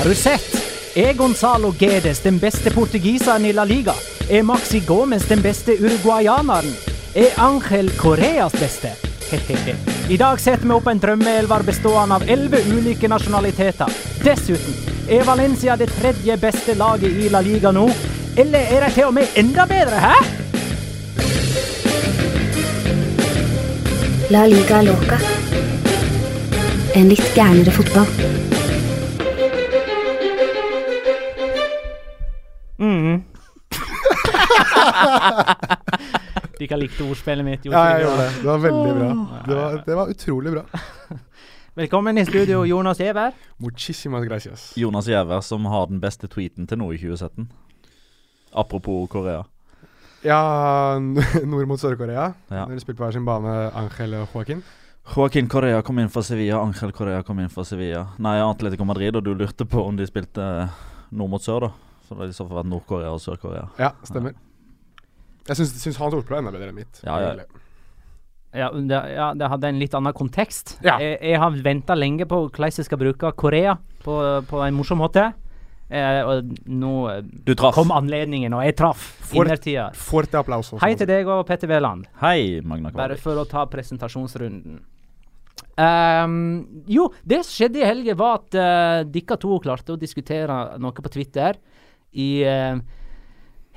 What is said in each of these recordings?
Har du sett? Er Gonzalo Guedes den beste portugiseren i La Liga? Er Maxi Gomez den beste uruguayaneren? Er Angel Koreas beste? Hehehe. I dag setter vi opp en drømmeelver bestående av elleve ulike nasjonaliteter. Dessuten, er Valencia det tredje beste laget i La Liga nå? Eller er de til og med enda bedre, hæ? La liga loca. En litt gærnere fotball. Dere likte ordspillet mitt? Ja, jeg gjorde det. Det var veldig bra. Det var, det var utrolig bra. Velkommen i studio, Jonas Giæver. Muchísimas gracias. Jonas Giæver som har den beste tweeten til nå i 2017. Apropos Korea. Ja, nord mot Sør-Korea. Ja. Dere spilte på hver sin bane, Angel og Joaquin. Joaquin Correa kom inn for Sevilla, Angel Correa kom inn for Sevilla. Nei, Atletico Madrid, og du lurte på om de spilte nord mot sør, da. Så det hadde i så fall vært Nord-Korea og Sør-Korea. Ja, stemmer. Jeg syns, syns hans ordspill er enda bedre enn mitt. Ja, ja. Ja, det, ja, det hadde en litt annen kontekst. Ja. Jeg, jeg har venta lenge på hvordan jeg skal bruke Korea på, på en morsom måte. Eh, og nå eh, Du traff. kom anledningen, og jeg traff. Innertida. Forte applaus. Hei til deg og Petter Wæland. Hei, Magna Bare for å ta presentasjonsrunden. Um, jo, det som skjedde i helga, var at uh, dere to klarte å diskutere noe på Twitter i uh,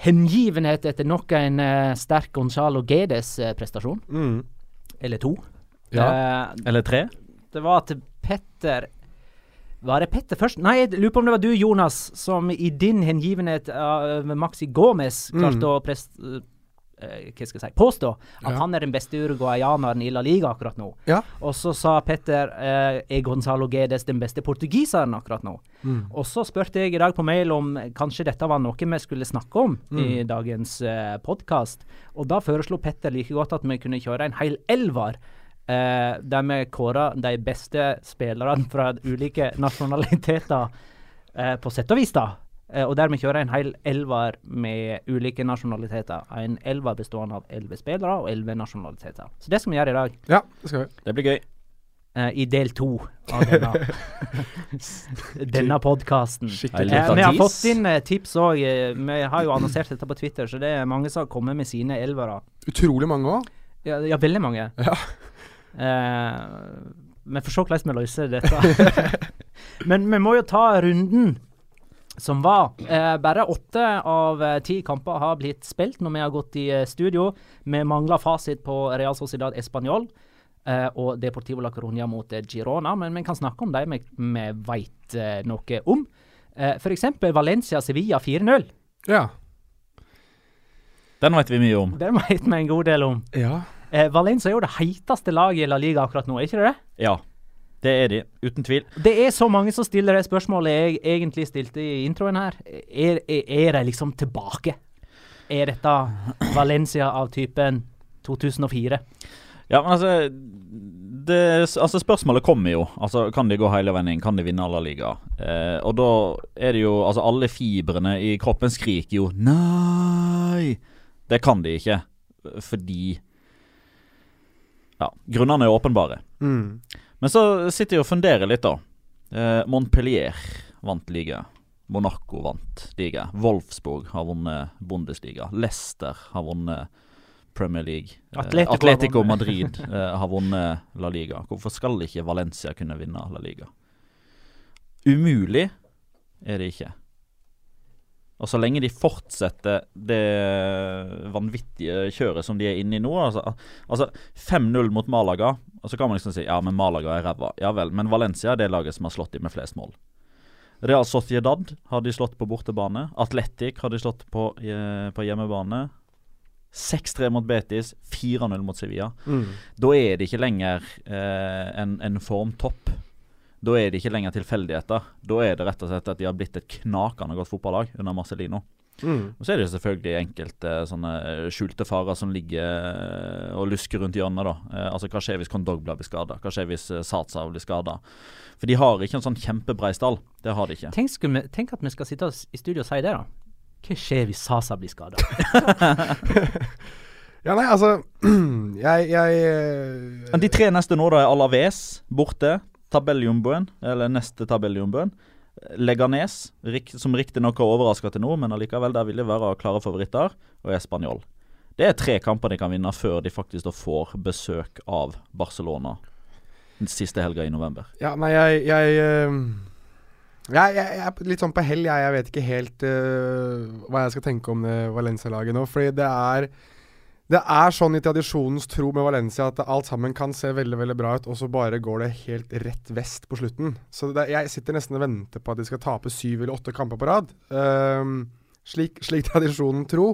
hengivenhet etter nok en uh, sterk Gonzalo Gedes-prestasjon. Mm. Eller to. Ja. Eh, Eller tre? det var til Petter Var det Petter først? Nei, jeg lurer på om det var du, Jonas, som i din hengivenhet av Maxi Gomez klarte å prest... eh, hva skal jeg si påstå at Ja. han er den beste uruguayaneren i La Liga akkurat nå. Ja. Og så sa Petter eh, er Gonzalo Guedes den beste portugiseren akkurat nå. Og så spurte jeg i dag på mail om kanskje dette var noe vi skulle snakke om i dagens eh, podkast. Og da foreslo Petter like godt at vi kunne kjøre en hel elver. Eh, der vi kåra de beste spillerne fra ulike nasjonaliteter, eh, på sett og vis, da. Eh, og dermed kjører kjører en hel elver med ulike nasjonaliteter. En elver bestående av elleve spillere og elleve nasjonaliteter. Så det skal vi gjøre i dag. ja, det skal vi. Det blir gøy. eh, I del to av denne, denne podkasten. Av vi har fått inn eh, tips òg. Vi har jo annonsert dette på Twitter, så det er mange som har kommet med sine elvere. Utrolig mange òg. Ja, ja, veldig mange. Ja. Eh, vi får se hvordan vi løser dette. Men vi må jo ta runden som var. Eh, bare åtte av eh, ti kamper har blitt spilt når vi har gått i eh, studio. Vi mangler fasit på Real Sociedad Español eh, og Deportivo La Coruña mot Girona, men vi kan snakke om dem vi, vi veit eh, noe om. Eh, F.eks. Valencia-Sevilla 4-0. Ja. Den vet vi mye om. Den veit vi en god del om. Ja. Eh, Valencia er jo det heiteste laget i La Liga akkurat nå, er ikke det? Ja, det er de. Uten tvil. Det er så mange som stiller det spørsmålet jeg egentlig stilte i introen her. Er, er, er de liksom tilbake? Er dette Valencia av typen 2004? Ja, men altså det, altså Spørsmålet kommer jo. Altså, Kan de gå hele veien inn? Kan de vinne alle liga? Eh, og da er det jo Altså, alle fibrene i kroppen skriker jo nei. Det kan de ikke. Fordi Ja, grunnene er åpenbare. Mm. Men så sitter jeg og funderer litt, da. Eh, Montpellier vant liga. Monaco vant liga. Wolfsburg har vunnet Bundesliga. Leicester har vunnet Premier League. Eh, Atletico har Atletico. Madrid eh, har vunnet La Liga. Hvorfor skal ikke Valencia kunne vinne La Liga? Umulig er det ikke. Og så lenge de fortsetter det vanvittige kjøret som de er inne i nå Altså, altså 5-0 mot Malaga, og så kan man liksom si ja, men Malaga er ræva. Ja vel, men Valencia er det laget som har slått dem med flest mål. Real Sociedad har de slått på bortebane. Atletic har de slått på, eh, på hjemmebane. 6-3 mot Betis, 4-0 mot Sevilla. Mm. Da er det ikke lenger eh, en, en formtopp. Da er det ikke lenger tilfeldigheter. Da er det rett og slett at de har blitt et knakende godt fotballag under Marcelino. Mm. Og så er det selvfølgelig enkelte sånne skjulte farer som ligger eh, og lusker rundt hjørnet. da. Eh, altså Hva skjer hvis Kondogba blir skada? Hva skjer hvis eh, Satsa blir skada? For de har ikke en sånn kjempebrei stall. Det har de ikke. Tenk, vi, tenk at vi skal sitte i studio og si det, da. Hva skjer hvis Sasa blir skada? Ja, nei, altså Jeg, jeg eh, De tre neste nå da er Alaves borte. Tabelljumboen, eller neste tabelljumboen. Leganes, som riktignok har overraska til nå, men allikevel der vil de være klare favoritter. Og Español. Det er tre kamper de kan vinne før de faktisk får besøk av Barcelona den siste helga i november. Ja, nei, jeg Jeg, eh, jeg, jeg, jeg er litt sånn på hell, jeg. Jeg vet ikke helt uh, hva jeg skal tenke om Valencia-laget nå. Fordi det er Det er sånn i tradisjonens tro med Valencia at alt sammen kan se veldig veldig bra ut, og så bare går det helt rett vest på slutten. Så det, jeg sitter nesten og venter på at de skal tape syv eller åtte kamper på rad. Um, slik, slik tradisjonen tro.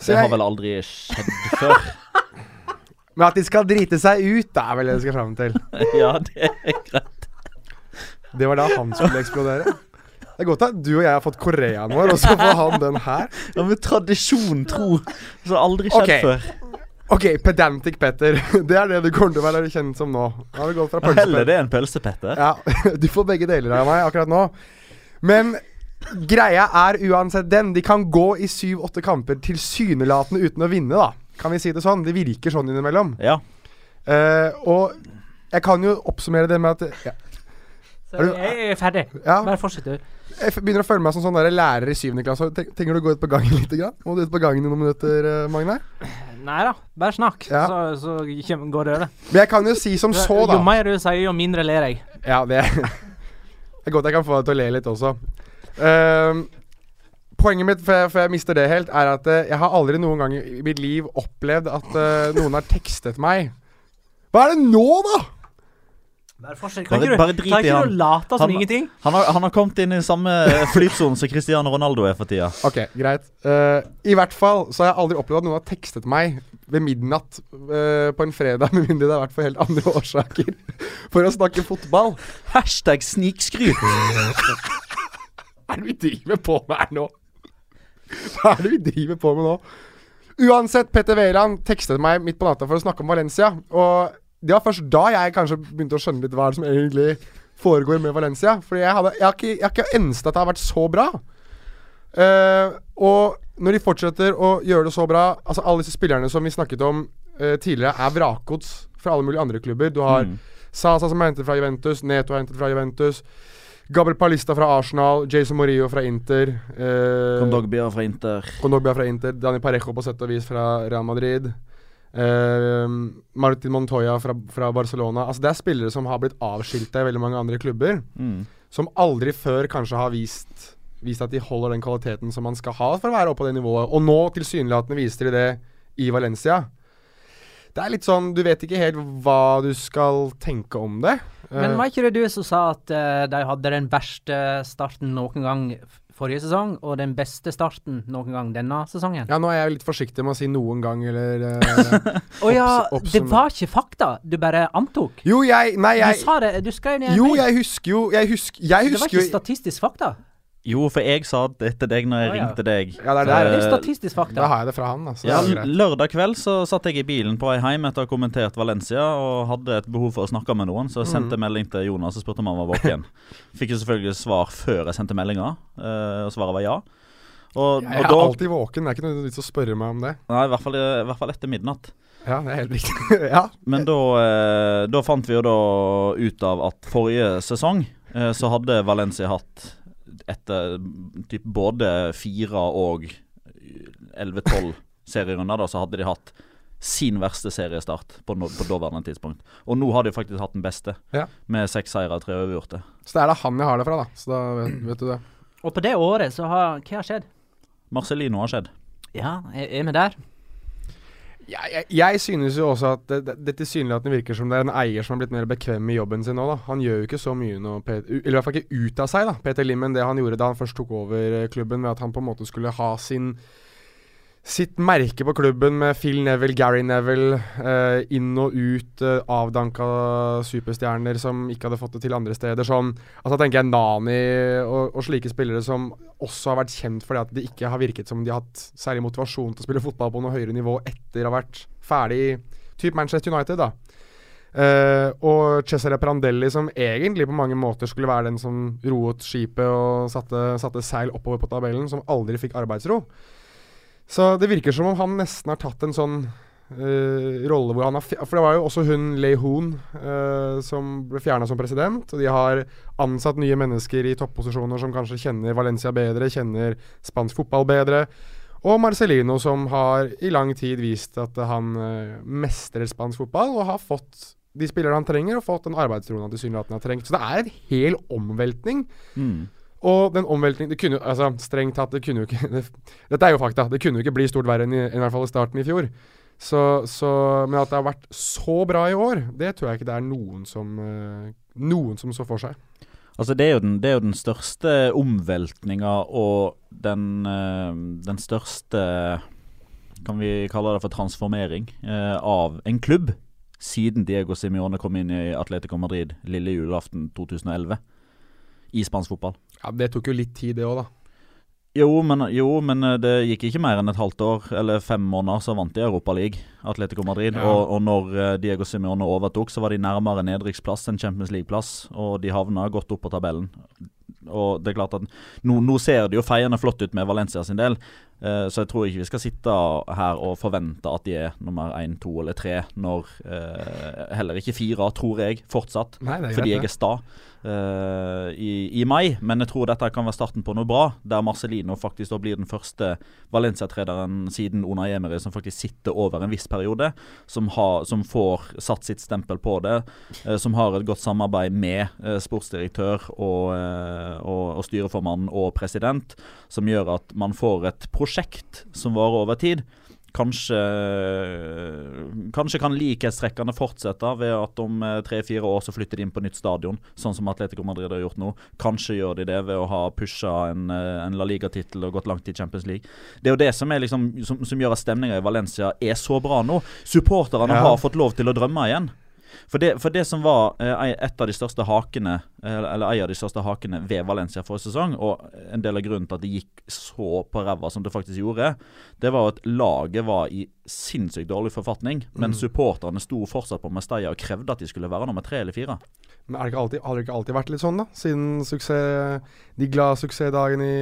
Så Det har jeg- vel aldri skjedd før. Men at de skal drite seg ut, det er vel det de skal fram til. ja, det er greit. Det var da han skulle eksplodere. Det er godt at du og jeg har fått koreaen vår, og så får han den her. Ja, men tradisjon tro som aldri skjedd okay. før. Ok, pedantic Petter. Det er det du kommer til å være kjent som nå. Nå har fra Heller det enn pølsepetter. Ja, du får begge deler av meg akkurat nå. Men greia er uansett den. De kan gå i syv-åtte kamper tilsynelatende uten å vinne, da. Kan vi si det sånn? Det virker sånn innimellom. Ja. Uh, og jeg kan jo oppsummere det med at ja, Så jeg er ferdig. Ja. Bare fortsett, du. Jeg begynner å føle meg som sånn der lærer i syvende klasse. Ten- Trenger du å gå ut på gangen litt? Grann? Må du ut på gangen i noen minutter, eh, Magne? Nei da, bare snakk, Ja. så, så går det over. Men jeg kan jo si som så, da. Jo mer du sier, jo mindre ler jeg. Ja, det Det er godt jeg kan få deg til å le litt også. Um, poenget mitt, før jeg, før jeg mister det helt, er at eh, jeg har aldri noen gang i mitt liv opplevd at uh, noen har tekstet meg. Hva er det nå, da?! Bare. Bare- Kan bare drit i han. late som Han- ingenting? Han har, han har kommet inn i samme flytsone som Cristiano Ronaldo er for tida. Ok, greit. Uh, I hvert fall så har jeg aldri opplevd at noen har tekstet meg ved midnatt uh, på en fredag, med mindre det har vært for helt andre årsaker, for å snakke fotball. Hashtag snikskryt. Hva er det vi driver på med her nå? Hva er det vi driver på med nå? Uansett, Petter Wæland tekstet meg midt på natta for å snakke om Valencia. Og det var først da jeg kanskje begynte å skjønne litt hva er det som egentlig foregår med Valencia. Fordi jeg, hadde, jeg har ikke, jeg har ikke ønsket at det har vært så bra. Uh, og når de fortsetter å gjøre det så bra Altså Alle disse spillerne som vi snakket om uh, tidligere, er vrakgods fra alle mulige andre klubber. Du har Mm. Sasa som er hentet fra Juventus, Neto er hentet fra Juventus. Gabriel Palista fra Arsenal, Jason Morillo fra Inter. Eh, Kondogbia fra Inter. Kondogbia fra Inter, Dani Parejo på sett og vis fra Real Madrid. Eh, Martin Montoya fra, fra Barcelona. Altså Det er spillere som har blitt avskilta i veldig mange andre klubber. Mm. Som aldri før kanskje har vist, vist at de holder den kvaliteten som man skal ha for å være oppe på det nivået. Og nå tilsynelatende viser de det i Valencia. Det er litt sånn Du vet ikke helt hva du skal tenke om det. Men Eh, var ikke det du som sa at uh, de hadde den verste starten noen gang forrige sesong, og den beste starten noen gang denne sesongen? ja, nå er jeg litt forsiktig med å si noen gang, eller eh, Å ja, det var ikke fakta, du bare antok. Jo, jeg Nei, jeg du sa det, du skrev det Jo, jeg husker jo Jeg husker, jeg Det var ikke statistisk fakta. Jo, for jeg sa det til deg når jeg ah, ja. ringte deg. Ja, det er der. Det er statistisk fakta. Da har jeg det fra han, da. Ja. Lørdag kveld så satt jeg i bilen på vei hjem etter å ha kommentert Valencia og hadde et behov for å snakke med noen, så jeg sendte melding til Jonas og spurte om han var våken. Fikk jo selvfølgelig svar før jeg sendte meldinga, eh, og svaret var ja. Og, Jeg og er da alltid våken. Det er ikke noe vits å spørre meg om det. Nei, i hvert fall, i hvert fall etter midnatt. Ja, det er helt riktig. ja. Men da, eh, da fant vi jo da ut av at forrige sesong eh, så hadde Valencia hatt etter typ både fire og 11-12 serierunder, da, så hadde de hatt sin verste seriestart på, no, på daværende tidspunkt. Og nå har de faktisk hatt den beste, Ja. med seks seire og tre overgjorte. Så det er da han jeg har det fra, da. Så da vet, vet du det. Og på det året så har Hva har skjedd? Marcelino har skjedd. Ja, er, er vi der? Jeg, jeg, jeg synes jo også at det, det, det tilsynelatende virker som det er en eier som har blitt mer bekvem med jobben sin nå. da Han gjør jo ikke så mye nå, Peter, eller i hvert fall ikke ut av seg, da Peter Lim, enn det han gjorde da han først tok over eh, klubben, ved at han på en måte skulle ha sin sitt merke på klubben med Phil Neville, Gary Neville, eh, inn og ut, eh, avdanka superstjerner som ikke hadde fått det til andre steder. Sånn, altså tenker jeg Nani og, og slike spillere som også har vært kjent fordi at det ikke har virket som de har hatt særlig motivasjon til å spille fotball på noe høyere nivå etter å ha vært ferdig i Manchester United, da. Eh, og Cesare Prandelli, som egentlig på mange måter skulle være den som roet skipet og satte, satte seil oppover på tabellen, som aldri fikk arbeidsro. Så det virker som om han nesten har tatt en sånn uh, rolle hvor han har For det var jo også hun Lei Hoon uh, som ble fjerna som president. Og de har ansatt nye mennesker i topposisjoner som kanskje kjenner Valencia bedre, kjenner spansk fotball bedre. Og Marcelino, som har i lang tid vist at han uh, mestrer spansk fotball, og har fått de spillerne han trenger, og fått den arbeidstroen han tilsynelatende har trengt. Så det er en hel omveltning. Mm. Og den omveltningen det kunne, jo- altså Strengt tatt, det kunne jo ikke det, Dette er jo fakta. Det kunne jo ikke bli stort verre enn i, i hvert fall i starten i fjor. Så, så Men at det har vært så bra i år, det tror jeg ikke det er noen som eh, Noen som så for seg. Altså det er den, det er jo den største omveltninga og den, eh, den største Kan vi kalle det for transformering eh, av en klubb siden Diego Simione kom inn i Atletico Madrid lille julaften 2011 i spansk fotball. Ja, Det tok jo litt tid, det òg, da. Jo men, jo, men eh, det gikk ikke mer enn et halvt år, eller fem måneder, så vant de Europa League, Atletico Madrid. Ja. Og, og når eh, Diego Simione overtok, så var de nærmere nedrykksplass enn Champions League-plass, og de havna godt opp på tabellen. Og det er klart at nå, nå ser det jo feiende flott ut med Valencia sin del, eh, så jeg tror ikke vi skal sitte her og forvente at de er nummer én, to eller tre, når uh, heller ikke fire, tror jeg, fortsatt. Nei, er Fordi jeg er sta uh, i, i mai, men jeg tror dette kan være starten på noe bra. Der Marcelino faktisk da blir den første Valencia-trederen siden Ona Emery som faktisk sitter over en viss periode. Som, har, som får satt sitt stempel på det. som har et godt samarbeid med sportsdirektør og, og, og styreformann og president. Som gjør at man får et prosjekt som varer over tid. Kanskje, kanskje kan likhetstrekkene fortsette ved at om eh, tre-fire år så flytter de inn på nytt stadion, sånn som Atletico Madrid har gjort nå. Kanskje gjør de det ved å ha pusha en, eh, en La Liga-tittel og gått langt i Champions League. Det er jo det som, er liksom, som, som gjør at stemninga i Valencia er så bra nå. Supporterne Ja. har fått lov til å drømme igjen. For det, for det som var eh, et av de største hakene eh, Eller en av de største hakene ved Valencia forrige sesong, og en del av grunnen til at det gikk så på ræva som det faktisk gjorde, det var at laget var i sinnssykt dårlig forfatning, men supporterne sto fortsatt på Mestalla og krevde at de skulle være nummer tre eller fire. Men det alltid, har det ikke alltid vært litt sånn, da? Siden suksess, de glade suksessdagene i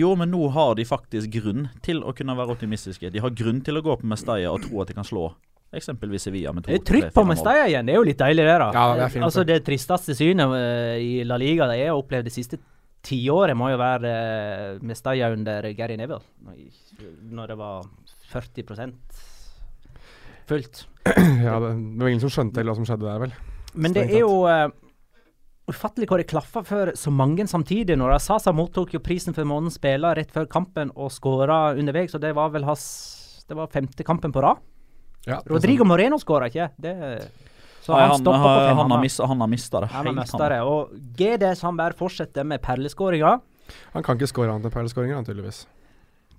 Jo, men nå har de faktisk grunn til å kunne være optimistiske. De har grunn til å gå på Mestalla og tro at de kan slå eksempelvis Sevilla med to Det er trykk på Mestalla igjen. Det er jo litt deilig, det, da. Ja, det er fint, altså, det. tristeste synet eh, i La Liga det jeg har opplevd det siste tiåret, må jo være uh, Mestalla under Gary Neville. Når- det var 40% fullt. Ja, det, det var ingen som skjønte hva som skjedde der, vel. Men det er jo eh, ufattelig hvor det klaffa for så mange samtidig. Når Sasa mottok jo prisen for månedens spiller rett før kampen og skåra underveis, så det var vel hans Det var femte kampen på rad. Ja, Rodrigo Moreno skåra ikke. Det, så Nei, han, han, stoppa på fem. han, har Han, mista, han har mista det han. Og GD Sandberg fortsetter med perleskåringa. Han kan ikke skåre annet enn perleskåringer, tydeligvis.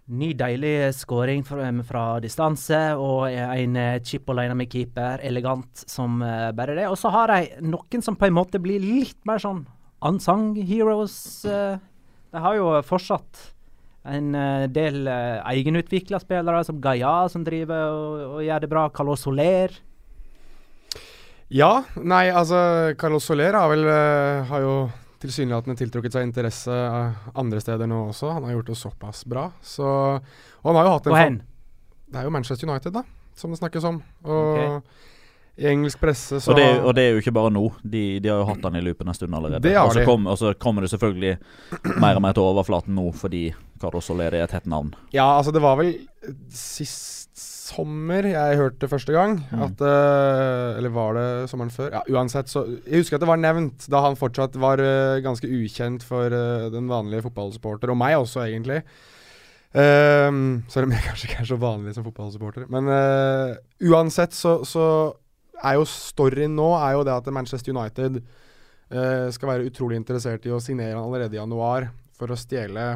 Ny deilig skåring fra, fra distanse og en eh, chip alene med keeper. Elegant som eh, bare det. Og så har de noen som på en måte blir litt mer sånn unsung heroes. eh. de har jo fortsatt en eh, del uh, egenutvikla spillere, som Gaia, som driver og, og gjør det bra. Carlos Soler. Ja, nei, altså Carlos Soler har vel uh, Har jo tilsynelatende tiltrukket seg interesse eh, andre steder nå også. Han har gjort det såpass bra. Så Og han har jo hatt en Hvor hen? Det er jo Manchester United, da, som det snakkes om. Og i engelsk presse så Og det, og det er jo ikke bare nå. De, de har jo hatt han i loopen en stund allerede. Og, så kom, kommer det selvfølgelig mer og mer til overflaten nå fordi Carlos Soler i et hett navn. Ja, altså det var vel sist sommer jeg hørte det første gang. Mm. At eh, Eller var det sommeren før? Ja, uansett så Jeg husker at det var nevnt da han fortsatt var eh, ganske ukjent for eh, den vanlige fotballsupporter, og meg også, egentlig. Um, selv om jeg kanskje ikke er så vanlig som fotballsupporter. Men uh, uansett så, så er jo storyen nå er jo det at Manchester United uh, skal være utrolig interessert i å signere han allerede i januar for å stjele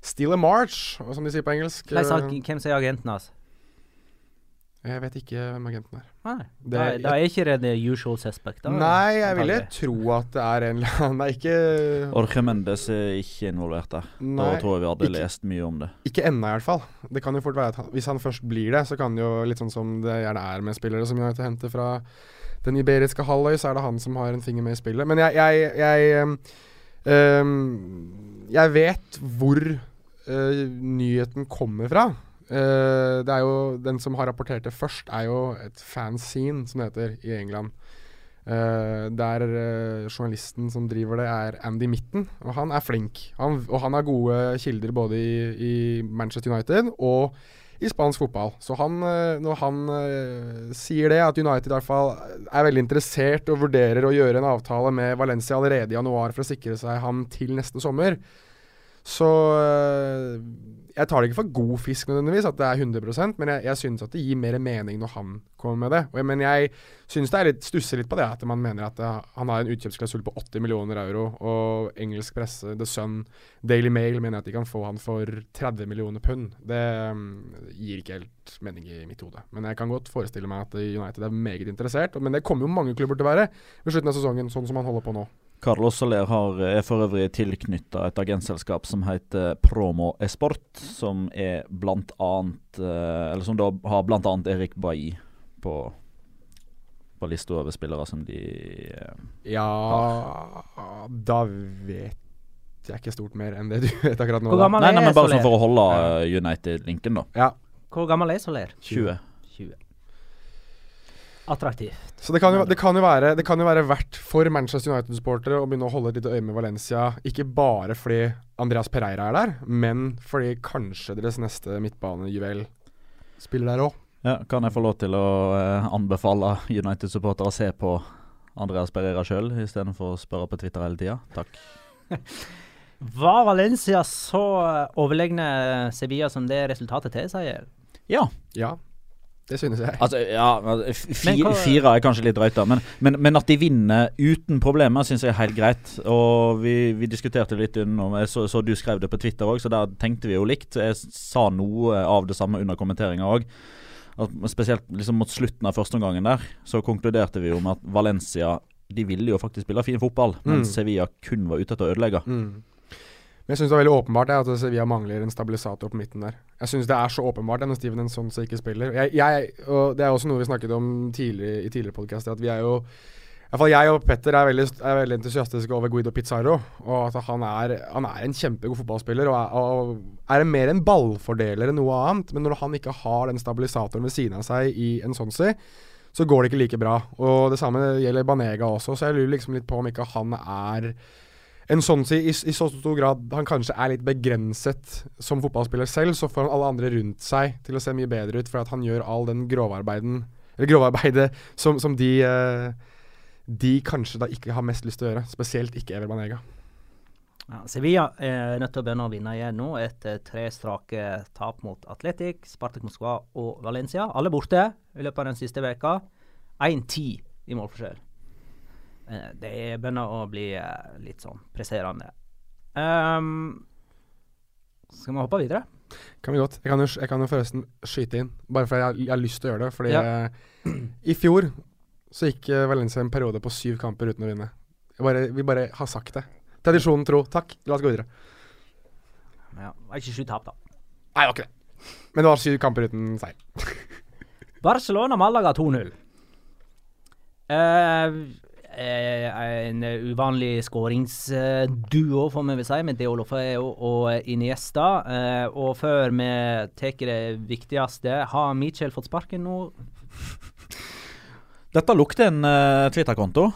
Steal a march, som de sier på engelsk. Hvem Eh, Hvem sier agenten hans? Jeg vet ikke hvem agenten er. Nei, Det- da, da er ikke det the usual suspect. Da. Nei, jeg ville tro at det er en eller annen Nei, ikke, Orche Mendes er ikke involvert der. Nei, da tror jeg vi hadde ikke- lest mye om det. ikke ennå, i hvert fall. Det kan jo fort være at han, Hvis han først blir det, så kan det jo litt sånn som det gjerne er med spillere som United henter fra den iberiske halvøy, så er det han som har en finger med i spillet. Men jeg Jeg, jeg, jeg vet hvor uh, nyheten kommer fra. Uh, det er jo Den som har rapportert det først, er jo et fanzine, som det heter, i England. Uh, der uh, journalisten som driver det, er Andy Mitten, og han er flink. Han, og han har gode kilder både i, i Manchester United og i spansk fotball. Så han, uh, når han uh, sier det, at United i hvert fall er veldig interessert og vurderer å gjøre en avtale med Valencia allerede i januar for å sikre seg ham til neste sommer, så øh, Jeg tar det ikke for god fisk nødvendigvis, at det er 100% men jeg, jeg syns at det gir mer mening når han kommer med det. Jeg, men jeg syns det er litt stusser litt på det, at man mener at det, han har en utkjøpsklausul på 80 millioner euro, og engelsk presse, The Sun, Daily Mail mener at de kan få han for 30 millioner pund. Det mm, gir ikke helt mening i mitt hode. Men jeg kan godt forestille meg at United er meget interessert. Men det kommer jo mange klubber til å være ved slutten av sesongen, sånn som han holder på nå. Carlos Soler har, er for øvrig tilknytta et agentselskap som heter Promo Esport, som er blant annet eh, Eller som da har blant annet Erik Bailly på, på lista over spillere som de har. Ja Da vet jeg ikke stort mer enn det du vet akkurat nå. Hvor gammel Nei, er nei, men bare sånn for å holde eh, United-linken, da. Ja. Hvor gammel er Soler? 20. 20. Attraktivt. Så det kan, jo, det, kan jo være, det kan jo være verdt for Manchester United-supportere å begynne å holde et lite øye med Valencia. Ikke bare fordi Andreas Pereira er der, men fordi kanskje deres neste midtbanejuvel spiller der òg. Ja, kan jeg få lov til å eh, anbefale United-supportere å se på Andreas Pereira sjøl, istedenfor å spørre på Twitter hele tida? Takk. Var Valencia så eh, overlegne Sevilla som det resultatet tilsier? Ja. Ja, det synes jeg. Altså, ja, Fire er kanskje litt drøyt, da. Men, men, men at de vinner uten problemer, syns jeg er helt greit. Og vi, vi diskuterte litt under Jeg så, så du skrev det på Twitter òg, så der tenkte vi jo likt. Jeg sa noe av det samme under kommenteringa òg. Spesielt liksom mot slutten av førsteomgangen der, så konkluderte vi jo med at Valencia de ville jo faktisk spille fin fotball, men Mm. Sevilla kun var ute etter å ødelegge. Mm. Men jeg syns det er veldig åpenbart at Sevilla mangler en stabilisator på midten der. Jeg syns det er så åpenbart når Steven Nsonse ikke spiller. Jeg, jeg, og det er også noe vi snakket om tidligere, i tidligere podkaster, at vi er jo Iallfall jeg og Petter er veldig, er veldig entusiastiske over Guido Pizarro. Og at han er, han er en kjempegod fotballspiller og er, og er mer en ballfordeler enn noe annet. Men når han ikke har den stabilisatoren ved siden av seg i Ensonsi, så går det ikke like bra. Og det samme gjelder Banega også, så jeg lurer liksom litt på om ikke han er en Sonsi i, i så stor grad han kanskje er litt begrenset som fotballspiller selv, så får han alle andre rundt seg til å se mye bedre ut, for han gjør all den grovarbeiden Eller grovarbeidet som, som de eh, de kanskje da ikke har mest lyst til å gjøre. Spesielt ikke Ever Banega. Ja, Sevilla er nødt til å begynne å vinne igjen nå etter tre strake tap mot Atletic, Spartak Moskva og Valencia. Alle borte i løpet av den siste veka. 1-10 i målforskjell. Eh, Det begynner å bli eh, litt sånn presserende. Um, skal vi hoppe videre? Kan vi godt. Jeg kan jo, jeg kan jo forresten skyte inn, bare fordi jeg, jeg har lyst til å gjøre det. Fordi Ja. eh, i fjor så gikk Valencia en periode på syv kamper uten å vinne. Bare, vil bare ha sagt det. Tradisjonen tro. Takk. La oss gå videre. Ja, det var ikke sju tap, da. Nei, det var ikke det. Men det var syv kamper uten seier. Barcelona-Malaga 2-0. Uh, en uvanlig skåringsduo, får vi vel si, med Deolofeo og Iniesta. Eh, og før vi tar det viktigste, har Michel fått sparken nå? Dette lukter en uh, Twitter-konto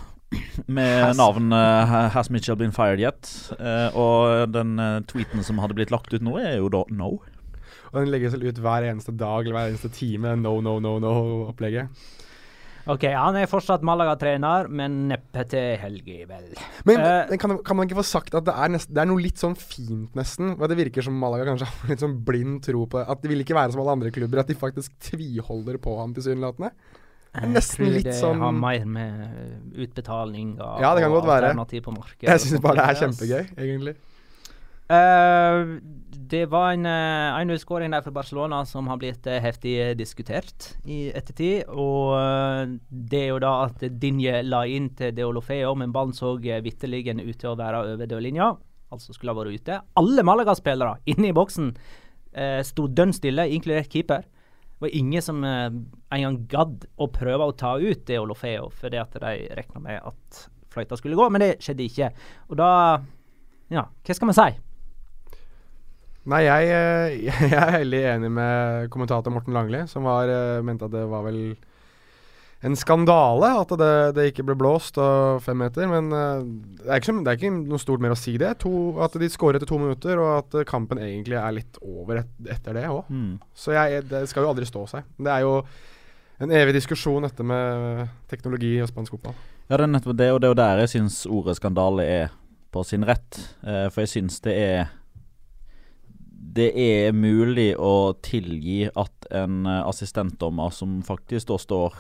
med Has- navn uh, 'Has Mitchell been fired yet?' Uh, og den uh, tweeten som hadde blitt lagt ut nå, er jo da 'no'. Og den legges vel ut hver eneste dag eller hver eneste time. No, no, no, no-opplegget. OK, han er fortsatt Malaga-trener, men neppe til helga, vel. Men, uh, kan, kan man ikke få sagt at det er, nest, det er noe litt sånn fint, nesten? Det virker som Malaga kanskje har litt sånn blind tro på det. At det vil ikke være som alle andre klubber, at de faktisk tviholder på ham tilsynelatende. Det er Jeg tror det sånn har mer med utbetaling og, Ja, det kan og alternativ på markedet. Jeg syns bare det er kjempegøy, egentlig. Eh, det var en uh, 1-0-skåring der for Barcelona som har blitt uh, heftig eh, diskutert i ettertid. Og uh, det er jo da at Dinje la inn til Deolofeo, men ballen så vitterlig ut til å være over dørlinja. Altså skulle ha vært ute. Alle Malaga-spillere inne i boksen uh, sto dønn stille, inkludert keeper. Det var ingen som uh, engang gadd å prøve å ta ut Deolofeo, fordi at de regna med at fløyta skulle gå, men det skjedde ikke. Og da Ja, hva skal vi si? Nei, jeg, eh, jeg er veldig enig med kommentator Morten Langli, som var, eh, mente at det var vel en skandale at det, det ikke ble blåst og fem meter. Men eh, det, er ikke, det er ikke noe stort mer å si det. To, at de skårer etter to minutter, og at kampen egentlig er litt over et, etter det òg. Mm. Så jeg, det skal jo aldri stå seg. Det er jo en evig diskusjon dette med teknologi og spansk fotball. Ja, det er nettopp det, og det er jo der jeg syns ordet skandale er på sin rett. For jeg syns det er Det er mulig å tilgi at en eh, assistentdommer som faktisk da står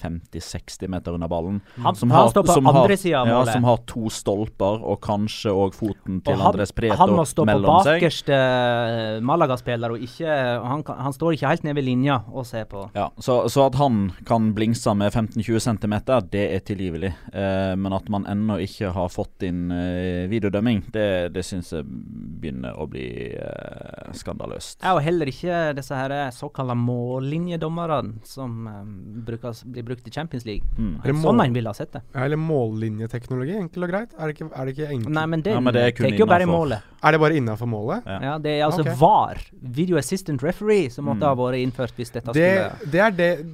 50-60 meter under ballen Han- som han har, som har, ja, som har to stolper og kanskje òg foten til Og han, Andres Preto han må stå på bakerste eh, Malaga-spiller, og ikke han, han står ikke helt nede ved linja og ser på. Ja, så, så at han kan blingse med 15-20 cm, det er tilgivelig. Eh, men at man ennå ikke har fått inn eh, videodømming, det, det syns jeg begynner å bli eh, skandaløst. Ja, og heller ikke disse her såkalte mållinjedommerne som eh, brukes, blir brukt i Champions League. Mm. Eller Sånn mål- han ville ha sett det. Ja, eller mållinjeteknologi, enkelt og greit. Er det ikke, er det ikke enkelt? Nei, men det, Ja, men det er kun jo bare målet. Er det bare innafor målet? Ja. Ja, Det er altså okay. VAR, Video Assistant Referee, som måtte Mm. ha vært innført hvis dette Det, skulle det er det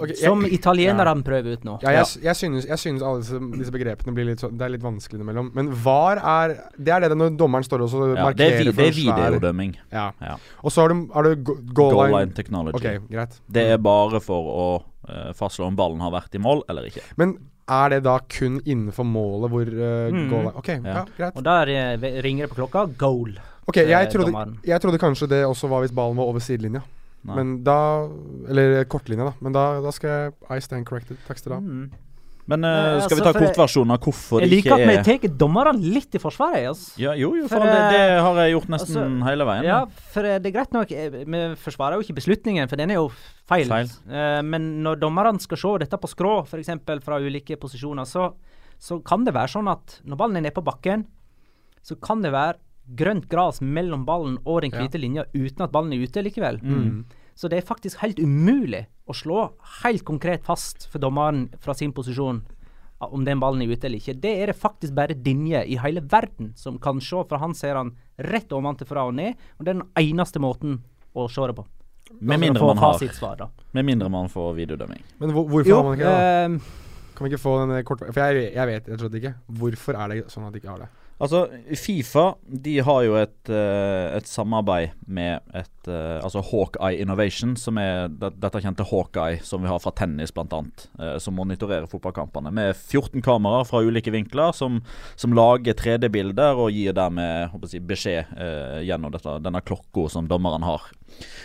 okay, jeg- Som italienerne prøver ut nå. Ja, jeg, jeg, synes, jeg synes alle disse, disse begrepene blir litt så, Det er litt vanskelig innimellom. Men VAR er Det er det når dommeren står og så Ja, det er, markerer vi, det er videodømming. Ja. Ja. Og så har du, har du goal, Goal line. line technology. Ok, greit. Det er bare for å eh, fastslå om ballen har vært i mål eller ikke. Men er det da kun innenfor målet hvor uh, Mm. goal er? Ok, ja, Ja. greit. Og der eh, ringer det på klokka. Goal. Ok, jeg trodde, jeg trodde kanskje det også var hvis ballen var over sidelinja. Nei. Men da Eller kortlinja, da. Men da, da skal jeg I stand corrected. Takk skal du ha. Mm. Men uh, skal skal vi altså, ta kortversjonen av hvorfor Jeg liker at vi er tar dommerne litt i forsvaret. Altså. ja, Jo, jo, For, for det, det eh, har jeg gjort nesten altså, hele veien. Ja, for eh, det er greit nok. Vi forsvarer jo ikke beslutningen, for den er jo feil. Feil. Uh, men når dommerne skal se dette på skrå, f.eks. fra ulike posisjoner, så, så kan det være sånn at når ballen er nede på bakken, så kan det være grønt gras mellom ballen og den hvite linja uten at ballen er ute likevel. Mm. Så det er faktisk helt umulig å slå helt konkret fast for dommeren fra sin posisjon om den ballen er ute eller ikke. Det er det faktisk bare Dinje i hele verden som kan se, for han ser han rett ovenfra og ned. Og det er den eneste måten å se det på. Med Altså, mindre man har. Med mindre man får videodømming. Men hvor, hvorfor Jo, har man ikke det? da? eh, Kan vi ikke få den kort... For jeg, jeg vet rett og slett ikke. Hvorfor er det sånn at de ikke har det? Altså, Fifa de har jo et, eh, et samarbeid med et eh, Altså Hawkeye Innovation, som er dette kjente Hawkeye som vi har fra tennis, bl.a. Uh, som monitorerer fotballkampene. Med 14 kameraer fra ulike vinkler som, som lager 3D-bilder og gir dermed jeg, beskjed eh, gjennom dette, denne klokka som dommeren har.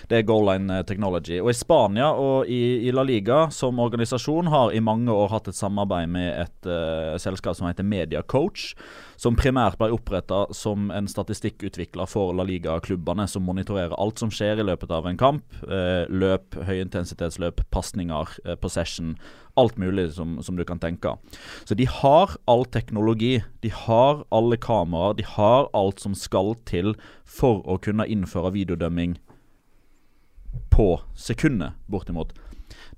Det er Goal Line Technology. Og I Spania og i, i, La Liga som organisasjon har i mange år hatt et samarbeid med et uh, selskap som heter Media Coach som primært ble oppretta som en statistikkutvikler for La Liga-klubbene, som monitorerer alt som skjer i løpet av en kamp. Uh, løp, høyintensitetsløp, pasninger, uh, possession. Alt mulig som, som, du kan tenke. Så de har all teknologi. De har alle kameraer. De har alt som skal til for å kunne innføre videodømming på sekundet, bortimot.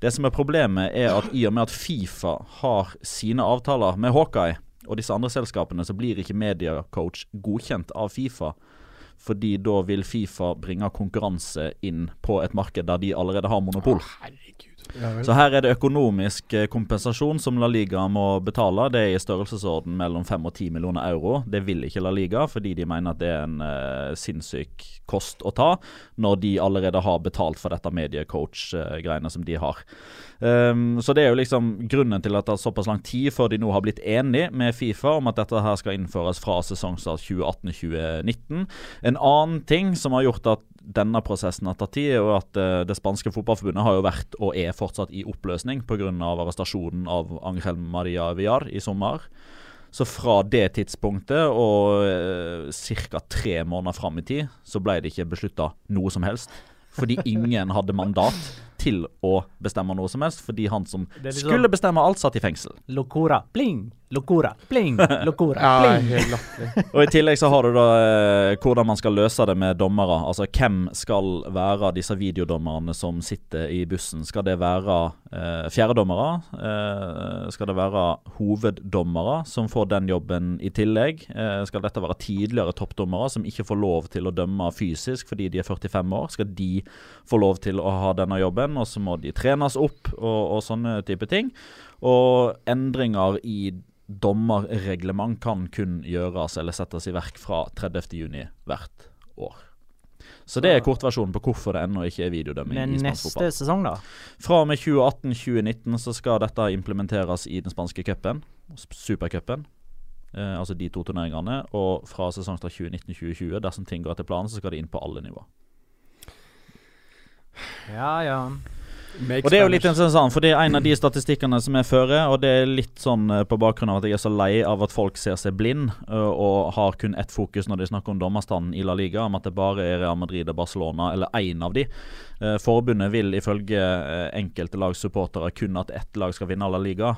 Det som er problemet, er at i og med at Fifa har sine avtaler med Hawkeye, og disse andre selskapene, så blir ikke Mediacoach godkjent av Fifa. Fordi da vil Fifa bringe konkurranse inn på et marked der de allerede har monopol. Å, så her er det økonomisk eh, kompensasjon som La Liga må betale. Det er i størrelsesorden mellom 5 og 10 millioner euro. Det vil ikke La Liga, fordi de mener at det er en uh, sinnssyk kost å ta, når de allerede har betalt for dette mediecoach-greiene som de har. Um, så det er jo liksom grunnen til at det er såpass lang tid før de nå har blitt enige med Fifa om at dette her skal innføres fra sesongstart 2018-2019. En annen ting som har gjort at denne prosessen har tatt tid, jo at uh, det spanske fotballforbundet har jo vært og er fortsatt i oppløsning pga. arrestasjonen av Angel Maria Villar i sommer. Så fra det tidspunktet og uh, ca. tre måneder fram i tid, så ble det ikke beslutta noe som helst. Fordi ingen hadde mandat til å bestemme noe som helst, fordi han som liksom skulle bestemme alt, satt i fengsel. Locora, pling, Locora, pling, Locora, pling. ja, og I tillegg så har du da eh, hvordan man skal løse det med dommere. Altså hvem skal være disse videodommerne som sitter i bussen? Skal det være eh, fjerdedommere? Eh, skal det være hoveddommere som får den jobben i tillegg? Eh, skal dette være tidligere toppdommere som ikke får lov til å dømme fysisk fordi de er 45 år? Skal de få lov til å ha denne jobben? Og så må de trenes opp og, og sånne type ting. Og endringer i dommerreglement kan kun gjøres eller settes i verk fra 30.6 hvert år. Så det er kortversjonen på hvorfor det ennå ikke er videodømming Men i spansk fotball. neste sesong, da? Fra og med 2018-2019 så skal dette implementeres i den spanske cupen, supercupen. Eh, altså de to turneringene. Og fra sesongstart 2019-2020, dersom ting går etter planen, så skal det inn på alle nivå. Ja, ja. Make og Det er jo litt interessant, for det er en av de statistikkene som jeg fører. Og det er litt sånn eh, på bakgrunn av at jeg er så lei av at folk ser seg blind og har kun ett fokus når de snakker om dommerstanden i La Liga, om at det bare er Real Madrid og Barcelona, eller én av de. Uh, forbundet vil ifølge enkelte enkelte lagssupportere kun at ett lag skal vinne La Liga.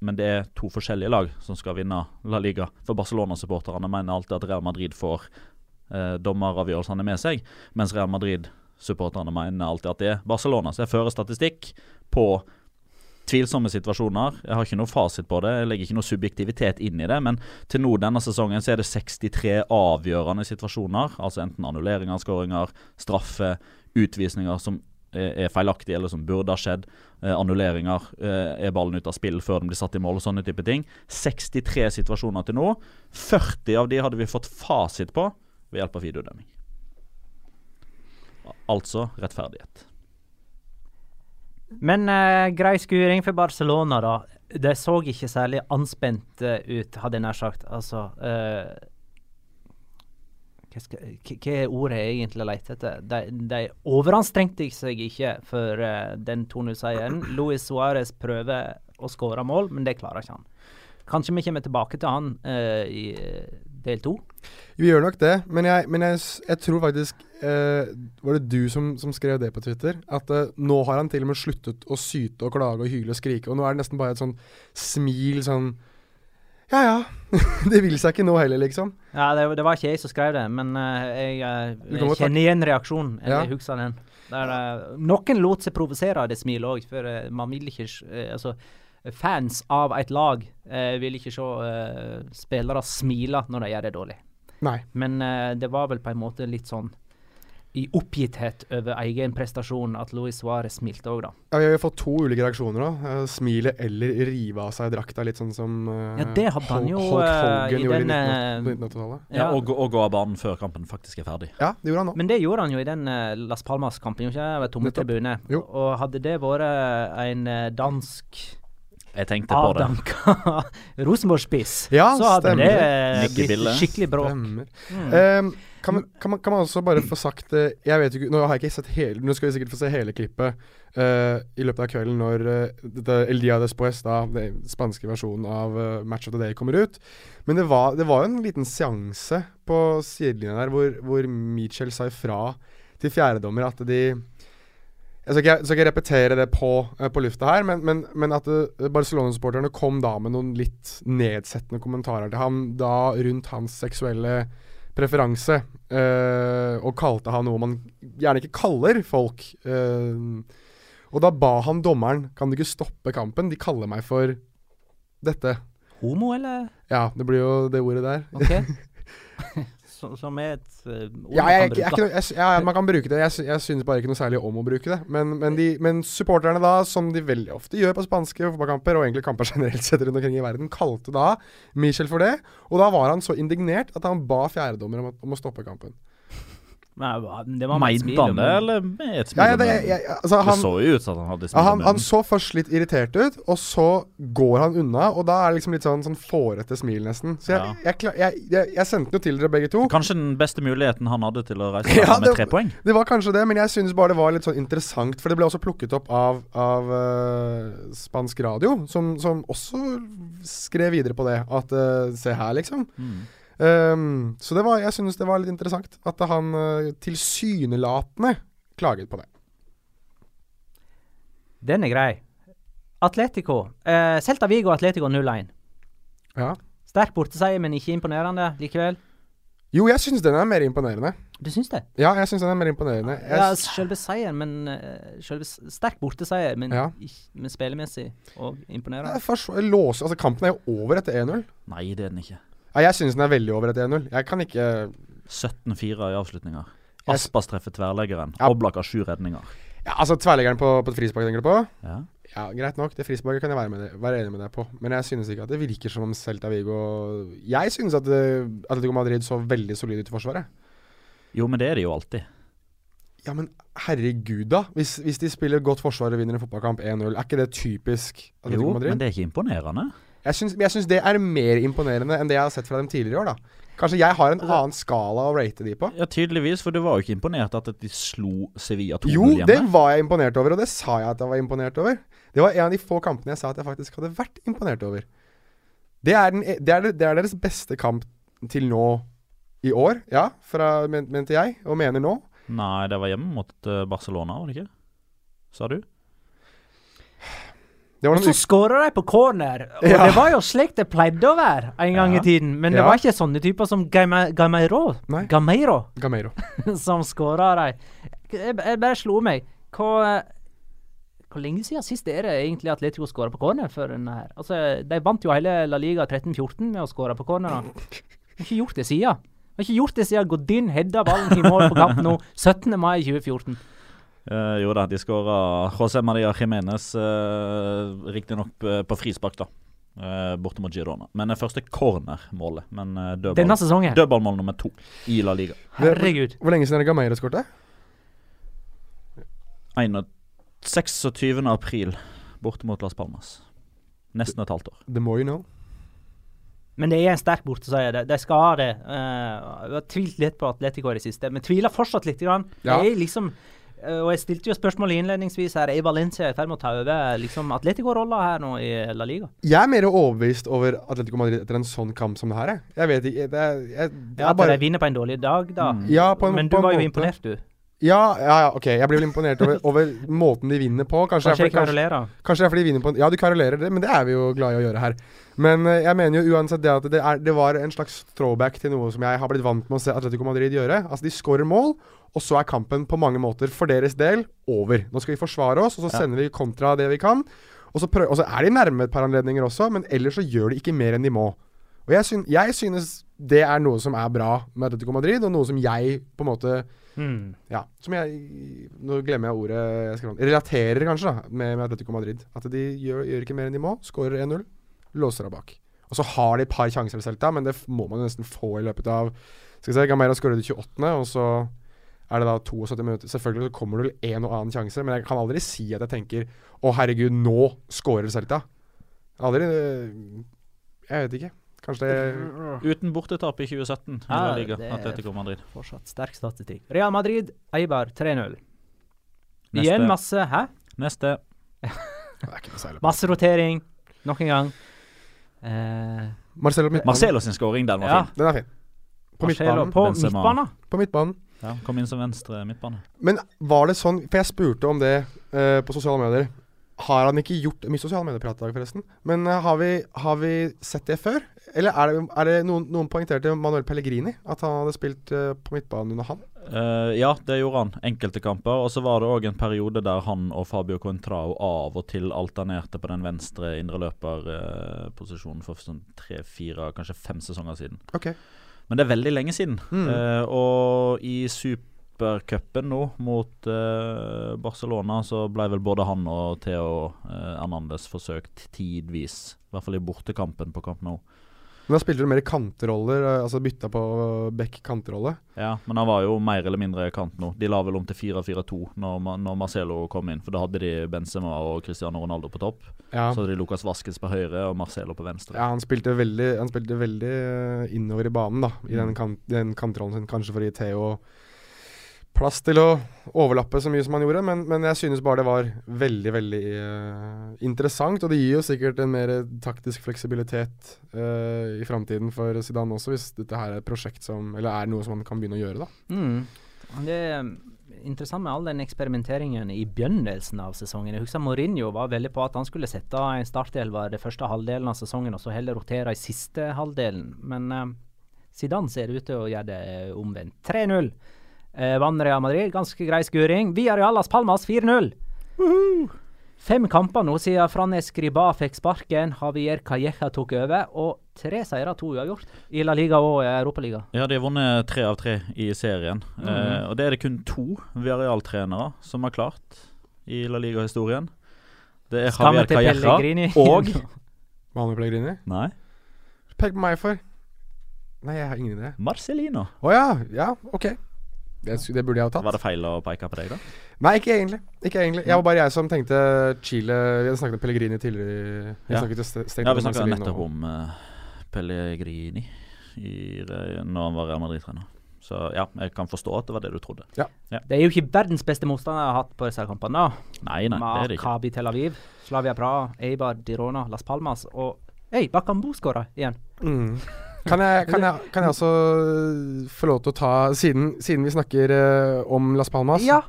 men det er to forskjellige lag som skal vinne La Liga. For Barcelona-supporterne mener alltid at Real Madrid får dommeravgjørelsene med seg, mens Real Madrid supporterne mener alltid at det er Barcelona. Så jeg fører statistikk på tvilsomme situasjoner. Jeg har ikke noe fasit på det, jeg legger ikke noe subjektivitet inn i det. Men til nå denne sesongen så er det 63 avgjørende situasjoner. Altså enten annulleringer, skåringer, straffe, utvisninger som er feilaktige eller som burde ha skjedd. Eh, annulleringer. Eh, er ballen ute av spill før den blir satt i mål og sånne type ting. 63 situasjoner til nå. 40 av de hadde vi fått fasit på ved hjelp av videodømming. Altså rettferdighet. Men eh, grei skuring for Barcelona, da. Det så ikke særlig anspent uh, ut, hadde jeg nær sagt. Altså eh, hva, skal, hva, er ordet jeg egentlig leter etter? De, de overanstrengte seg ikke for den 2-0-seieren. Luis Suárez prøver å skåre mål, men det klarer ikke han. Kanskje vi kommer tilbake til han i del to? Vi gjør nok det, men jeg, men jeg, jeg tror faktisk eh, Var det du som, som, skrev det på Twitter? At eh, nå har han til og med sluttet å syte og klage og hyle og skrike, og nå er det nesten bare et sånn smil sånn ja ja. det vil seg ikke nå heller, liksom. Ja, det, det, var ikke jeg som skrev det, men uh, jeg, uh, jeg kjenner igjen reaksjonen. Ja. Jeg husker den. Der, uh, noen lot seg provosere av det smilet òg, for man vil ikke Altså, fans av et lag vil ikke se spillere smile når de gjør det dårlig. Nei. Men uh, det var vel på en måte litt sånn i oppgitthet over egen prestasjon at Luis Suárez smilte òg, da. Ja, vi har jo fått to ulike reaksjoner da. Smile eller rive av seg drakta, litt sånn som uh, Ja, det hadde han jo, Hulk eh, Hogan i gjorde den, i eh, 1980-tallet. Ja, og, og gå av banen før kampen faktisk er ferdig. Ja, det gjorde han òg. Men det gjorde han jo i den eh, Las Palmas-kampen, jo ikke? Ved tomme tribune. Og hadde det vært en eh, dansk Jeg tenkte på det. avdanka Rosenborg-spiss, Ja, så hadde stemmer. det eh, blitt skikkelig bråk. Mm. Um, kan, man, kan, man, kan man også bare få sagt eh, Jeg vet ikke Nå har jeg ikke sett hele Nå skal vi sikkert få se hele klippet uh, i løpet av kvelden når uh, El Dia Despues, da, den spanske versjonen av uh, Match of the Day, kommer ut. Men det var, det var jo en liten seanse på sidelinja der hvor, hvor Mitchell sa ifra til fjerdedommer at de jeg skal, ikke, jeg skal ikke repetere det på, eh, på lufta her, men, men, men at eh, Barcelona-supporterne kom da med noen litt nedsettende kommentarer til ham da rundt hans seksuelle preferanse, eh, og kalte han noe man gjerne ikke kaller folk. eh, og da ba han dommeren Kan du ikke stoppe kampen? De kaller meg for dette. Homo, eller? Ja, det blir jo det ordet der. Ok. Som er et eh, ord Ja, man jeg, kan jeg, er bruke. noe- ja, man kan bruke det. Jeg, jeg synes bare ikke noe særlig om å bruke det. Men, men, de, men supporterne da, som de veldig ofte gjør på spanske fotballkamper, og egentlig kamper generelt sett rundt omkring i verden, kalte da Michel for det. Og da var han så indignert at han ba fjerdedommer om, om å stoppe kampen. Det var smil, det, eller med et smil? Ja, ja, det, jeg, jeg, altså, det så jo ut som han hadde smil Ja, han, han så først litt irritert ut, og så går han unna. Og da er det liksom litt sånn, sånn fårete smil, nesten. Så jeg, Ja. jeg, jeg, jeg, jeg sendte den jo til dere begge to. Kanskje den beste muligheten han hadde til å reise Ja, med det- tre poeng? Det var kanskje det, men jeg synes bare det var litt sånn interessant. For det ble også plukket opp av, av uh, spansk radio, som, som også skrev videre på det. At uh, se her, liksom. Mm. Um, så det var, jeg synes det var litt interessant at han uh, tilsynelatende klaget på det. Den er grei. Atletico. Uh, Celta Vigo Atletico 0-1. Ja. Sterk borteseier, men ikke imponerende likevel. Jo, jeg synes den er mer imponerende. Du syns det? Ja, jeg synes den er mer imponerende. Jeg, Ja, selve seieren, men eh, selve Sterk borteseier, men, Ja. men spillemessig og imponerende. låser, altså Kampen er jo over etter 1-0. Nei, det er den ikke. Ja, jeg synes den er veldig over et 1-0. Jeg kan ikke 17-4 i avslutninger. Aspas treffer tverrleggeren. Ja. Oblak har sju redninger. Ja, Altså Tverrleggeren på, på et frispark, tenker du på? Ja. Ja, Greit nok, det frisparket kan jeg være, med det, være enig med deg på. Men jeg synes ikke at det virker som om Celta Vigo Jeg synes at eh, Atletico Madrid så veldig solid ut i forsvaret. Jo, men det er det jo alltid. Ja, men herregud, da. Hvis, hvis de spiller godt forsvar og vinner en fotballkamp 1-0, er ikke det typisk Atletico Jo, Madrid? men det er ikke imponerende. Jeg syns, det er mer imponerende enn det jeg har sett fra dem tidligere i år, da. Kanskje jeg har en annen skala å rate de på? Ja, tydeligvis, for du var jo ikke imponert at de slo Sevilla 2-0 Jo, det var jeg imponert over, og det sa jeg at jeg var imponert over. Det var en av de få kampene jeg sa at jeg faktisk hadde vært imponert over. Det er, den, det er, det er deres beste kamp til nå i år, ja, fra, men, mente jeg, og mener nå. Nei, det var hjemme mot eh, Barcelona, var det ikke? Sa du? Og så skåra de på corner, og Ja. det var jo slik det pleide å være en gang Ja. i tiden. Men det Ja. var ikke sånne typer som Gaima- Gameiro, Gameiro Gameiro. som skåra de. Jeg, jeg bare slo meg. Hva Hvor lenge siden sist er det egentlig Atletico skåra på corner før denne her? Altså, de vant jo hele La Liga 13-14 med å skåre på corner. Har ikke gjort det siden. De har ikke gjort det siden Godin hedda ballen i mål på kamp nå, 17. mai 2014. Eh, jo da, de skåra José Maria Jiménez, uh, riktignok på, på frispark, da. Uh, borte mot Girona. Men det første cornermålet. Men uh, dødball, Denne sesongen. dødballmål nummer to i La Liga. Herregud. Hvor lenge siden er det Gameiro skårte? 21 26. april borte mot Las Palmas. Nesten et halvt år. The more you know. Men det er en sterk borteseier. De, de skal ha det. Uh, jeg har tvilt litt på Atletico i det siste, men tviler fortsatt litt. Grann. Ja. Det er liksom eh, og Jeg stilte jo spørsmålet innledningsvis her. Er Valencia i ferd med å ta over liksom Atletico-rolla her nå i La Liga? Jeg er mer overbevist over Atletico Madrid etter en sånn kamp som det her. Jeg, vet ikke Det er, jeg, det Ja, At bare de vinner på en dårlig dag, da. Mm. Ja, på en, Men på du en var jo måte. imponert, du. Ja, ja, ja, ok. Jeg blir vel imponert over, over måten de vinner på. Kanskje, Kanskje fordi- kanskje, kanskje det er fordi de vinner på Ja, du karolerer det, men det er vi jo glad i å gjøre her. Men eh, jeg mener jo uansett det at det, er, det var en slags throwback til noe som jeg har blitt vant med å se Atletico Madrid gjøre. Altså, de skårer mål, og så er kampen på mange måter for deres del over. Nå skal vi forsvare oss, og så sender vi kontra det vi kan. Og så, prøv, og så er de nærme et par anledninger også, men ellers så gjør de ikke mer enn de må. Og jeg, syn, jeg synes det er noe som er bra med Atletico Madrid, og noe som jeg på en måte Mm. Ja, som jeg Nå glemmer jeg ordet jeg om. Relaterer kanskje da med, med Atletico Madrid. At de gjør, gjør ikke mer enn de må. Skårer 1-0, låser av bak. Og så har de et par sjanser selv, da, men det må man jo nesten få i løpet av Skal vi se, Gamera skårer det 28., og så er det da 72 minutter. Selvfølgelig så kommer det vel en og annen sjanse, men jeg kan aldri si at jeg tenker Å, herregud, nå skårer Celta. Aldri øh, Jeg vet ikke. Kanskje det Uten bortetap i 2017 i Ja, La Liga. det- Atletico Madrid. Fortsatt sterk statistikk. Real Madrid, Eibar 3-0. Igjen masse Hæ? Neste. Det er ikke noe særlig. Masse rotering. Nok en gang. Eh, Marcelo midtbanen. Marcelo sin scoring, den var Ja. fin. Den er fin. På Marcelo midtbanen. på midtbanen. På midtbanen. Ja, kom inn som venstre midtbane. Men var det sånn For jeg spurte om det uh, på sosiale medier. Har han ikke gjort Mye sosiale medier-prat i dag, forresten. Men uh, har, vi, har vi sett det før? Eller er det, er det noen, noen poengterte Manuel Pellegrini? At han hadde spilt uh, på midtbanen under han? Uh, ja, det gjorde han. Enkelte kamper. Og så var det òg en periode der han og Fabio Contrao av og til alternerte på den venstre indreløperposisjonen for sånn tre-fire, kanskje fem sesonger siden. Okay. Men det er veldig lenge siden. Mm. Uh, og i supercupen nå mot Barcelona så ble vel både han og Theo Hernandez forsøkt tidvis. I hvert fall i bortekampen på Camp Nou. Men da spilte du mer kantroller, eh, altså bytta på back kantrolle. Ja, men han var jo mer eller mindre kant nå. De la vel om til 4-4-2 når, når Marcelo kom inn. For da hadde de Benzema og Cristiano Ronaldo på topp. Ja. Så hadde de Lucas Vaskes på høyre og Marcelo på venstre. ja, han spilte veldig, han spilte veldig eh, innover i banen, da. I Mm. den, kant, den kantrollen sin, kanskje for å gi Theo plass til å overlappe så mye som han gjorde. Men, men jeg synes bare det var veldig, veldig uh, interessant. Og det gir jo sikkert en mer taktisk fleksibilitet uh, i framtiden for Zidane også, hvis dette her er et prosjekt som Eller er noe som han kan begynne å gjøre, da. Mm. Det er interessant med all den eksperimenteringen i begynnelsen av sesongen. Jeg husker Mourinho var veldig på at han skulle sette en startelver det første halvdelen av sesongen, og så heller rotere i siste halvdelen. Men uh, Zidane ser ut til å gjøre det omvendt. 3-0. Uh, Vann Real Madrid, ganske grei skuring. Via Realas Palmas 4-0. Fem kamper nå siden Fran Escriba fikk sparken, Javier Calleja tok over, og tre seire, to uavgjort i La Liga og Europaliga. Ja, de har vunnet tre av tre i serien. Eh, og det er det kun to Viareal-trenere som har klart i La Liga-historien. Det er Javier Calleja og Manu Pellegrini. Nei, Pek på meg for. Nei, jeg har ingen idé. Marcelino. Å ja. Ja, ok. Det, det burde jeg ha tatt. Var det feil å peke på deg, da? Nei, ikke egentlig. Ikke egentlig. Jeg var bare jeg som tenkte Chile Vi hadde snakket om Pellegrini tidligere. Vi Ja. snakket jo Ja, vi om snakka nettopp om uh, Pellegrini i, når han var Real Madrid-trener. Så ja, jeg kan forstå at det var det du trodde. Det er jo ikke verdens beste motstander jeg har hatt på disse kampene. da. Nei, nei, det er det ikke. Maccabi Tel Aviv, Slavia Praha, Eibar, Dirona, Las Palmas og Hei, Bakambu skåra igjen. Mm. Kan, jeg, kan, jeg, kan jeg også få lov til å ta Siden, siden vi snakker uh, om Las Palmas, Ja.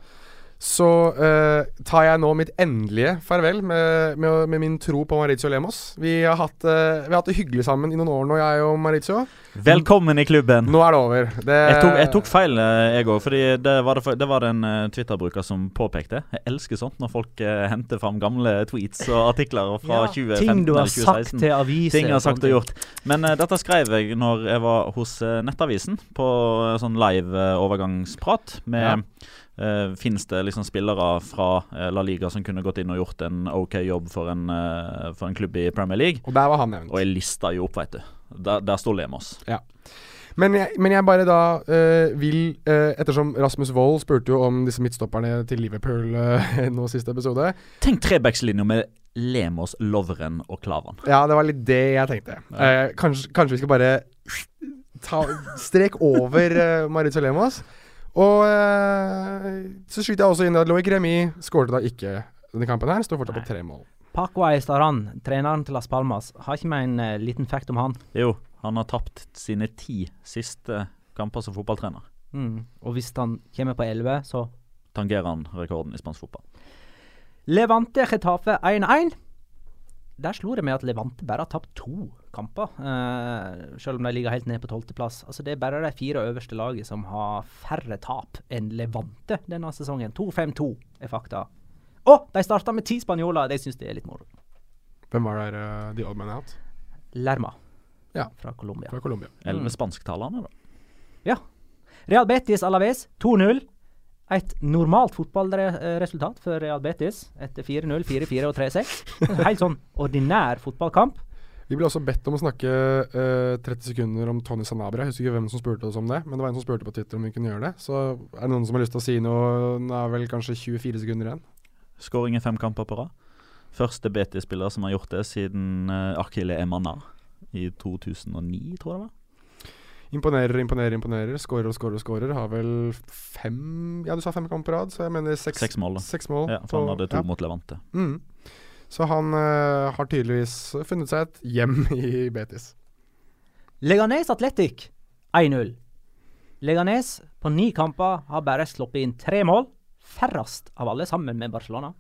Så uh, tar jeg nå mitt endelige farvel med, med, med min tro på Maritio Lemos. Vi har, hatt, uh, vi har hatt det hyggelig sammen i noen år nå, jeg og Maritio. Velkommen i klubben! Nå er det over. Det, Jeg tok, jeg tok feil, eh, jeg òg. Fordi det var det, for- det var det en Twitter-bruker som påpekte. Jeg elsker sånt når folk uh, henter fram gamle tweets og artikler fra 2015 ting du har sagt til aviser. Ting jeg har sagt og gjort. Men dette skrev jeg når jeg var hos Nettavisen, på sånn live overgangsprat. Med Ja. Eh, Fins det liksom spillere fra eh, La Liga som kunne gått inn og gjort en OK jobb for en, uh, for en klubb i Premier League? Og der var han nevnt. Og jeg lista jo opp, veit du. Der, der sto Lemos. Men jeg, men jeg bare da øh, vil øh, Ettersom Rasmus Wold spurte jo om disse midtstopperne til Liverpool øh, nå siste episode. Tenk trebackslinja med Lemos, Lovren og Klavan. Ja, det var litt det jeg tenkte. Eh, kanskje, kanskje vi skal bare ta strek over uh, Maritza Lemos. Og eh, så skyter jeg også inn at Loic Remy skåret da ikke denne kampen her. Står fortsatt på tre mål. Paco Aistaran, treneren til Las Palmas, har ikke vi en eh, liten fact om han? Jo, han har tapt sine ti siste kamper som fotballtrener. Mm. Og hvis han kommer på 11, så Tangerer han rekorden i spansk fotball. Levante Getafe 1-1. Der slo det meg at Levante bare har tapt to kamper, uh, selv om de ligger helt ned på tolvteplass. Altså, det er bare de fire øverste lagene som har færre tap enn Levante denne sesongen. 2-5-2 er fakta. Og de starta med ti spanjoler, de syns det er litt moro. Hvem var der uh, The Old Man Out? Lerma. Ja. fra Colombia. Fra Colombia. spansktalene. da. Real Betis Alaves 2-0. Et normalt fotballresultat for Real Betis etter 4-0, 4-4 og 3-6. En Helt sånn ordinær fotballkamp. Vi ble også bedt om å snakke uh, 30 sekunder om Tony Sanabria. Jeg husker ikke hvem som spurte oss om det, men det var en som spurte på Twitter om vi kunne gjøre det. Så er det noen som har lyst til å si noe? Nå er vel kanskje 24 sekunder igjen. Skåring i fem kamper på rad. Første BT-spiller som har gjort det siden uh, Akile Emana i 2009, tror jeg det var. Imponerer, imponerer, imponerer. Skårer og skårer og skårer. Har vel fem Ja, du sa fem kamper på rad, så jeg mener seks, Seks mål, da. Seks mål Ja, for han hadde to ja. mot Levante. Mm. Så han uh, har tydeligvis funnet seg et hjem i Betis. Leganes Atletic 1-0. Leganes på ni kamper har bare sluppet inn tre mål. Færrest av alle sammen med Barcelona.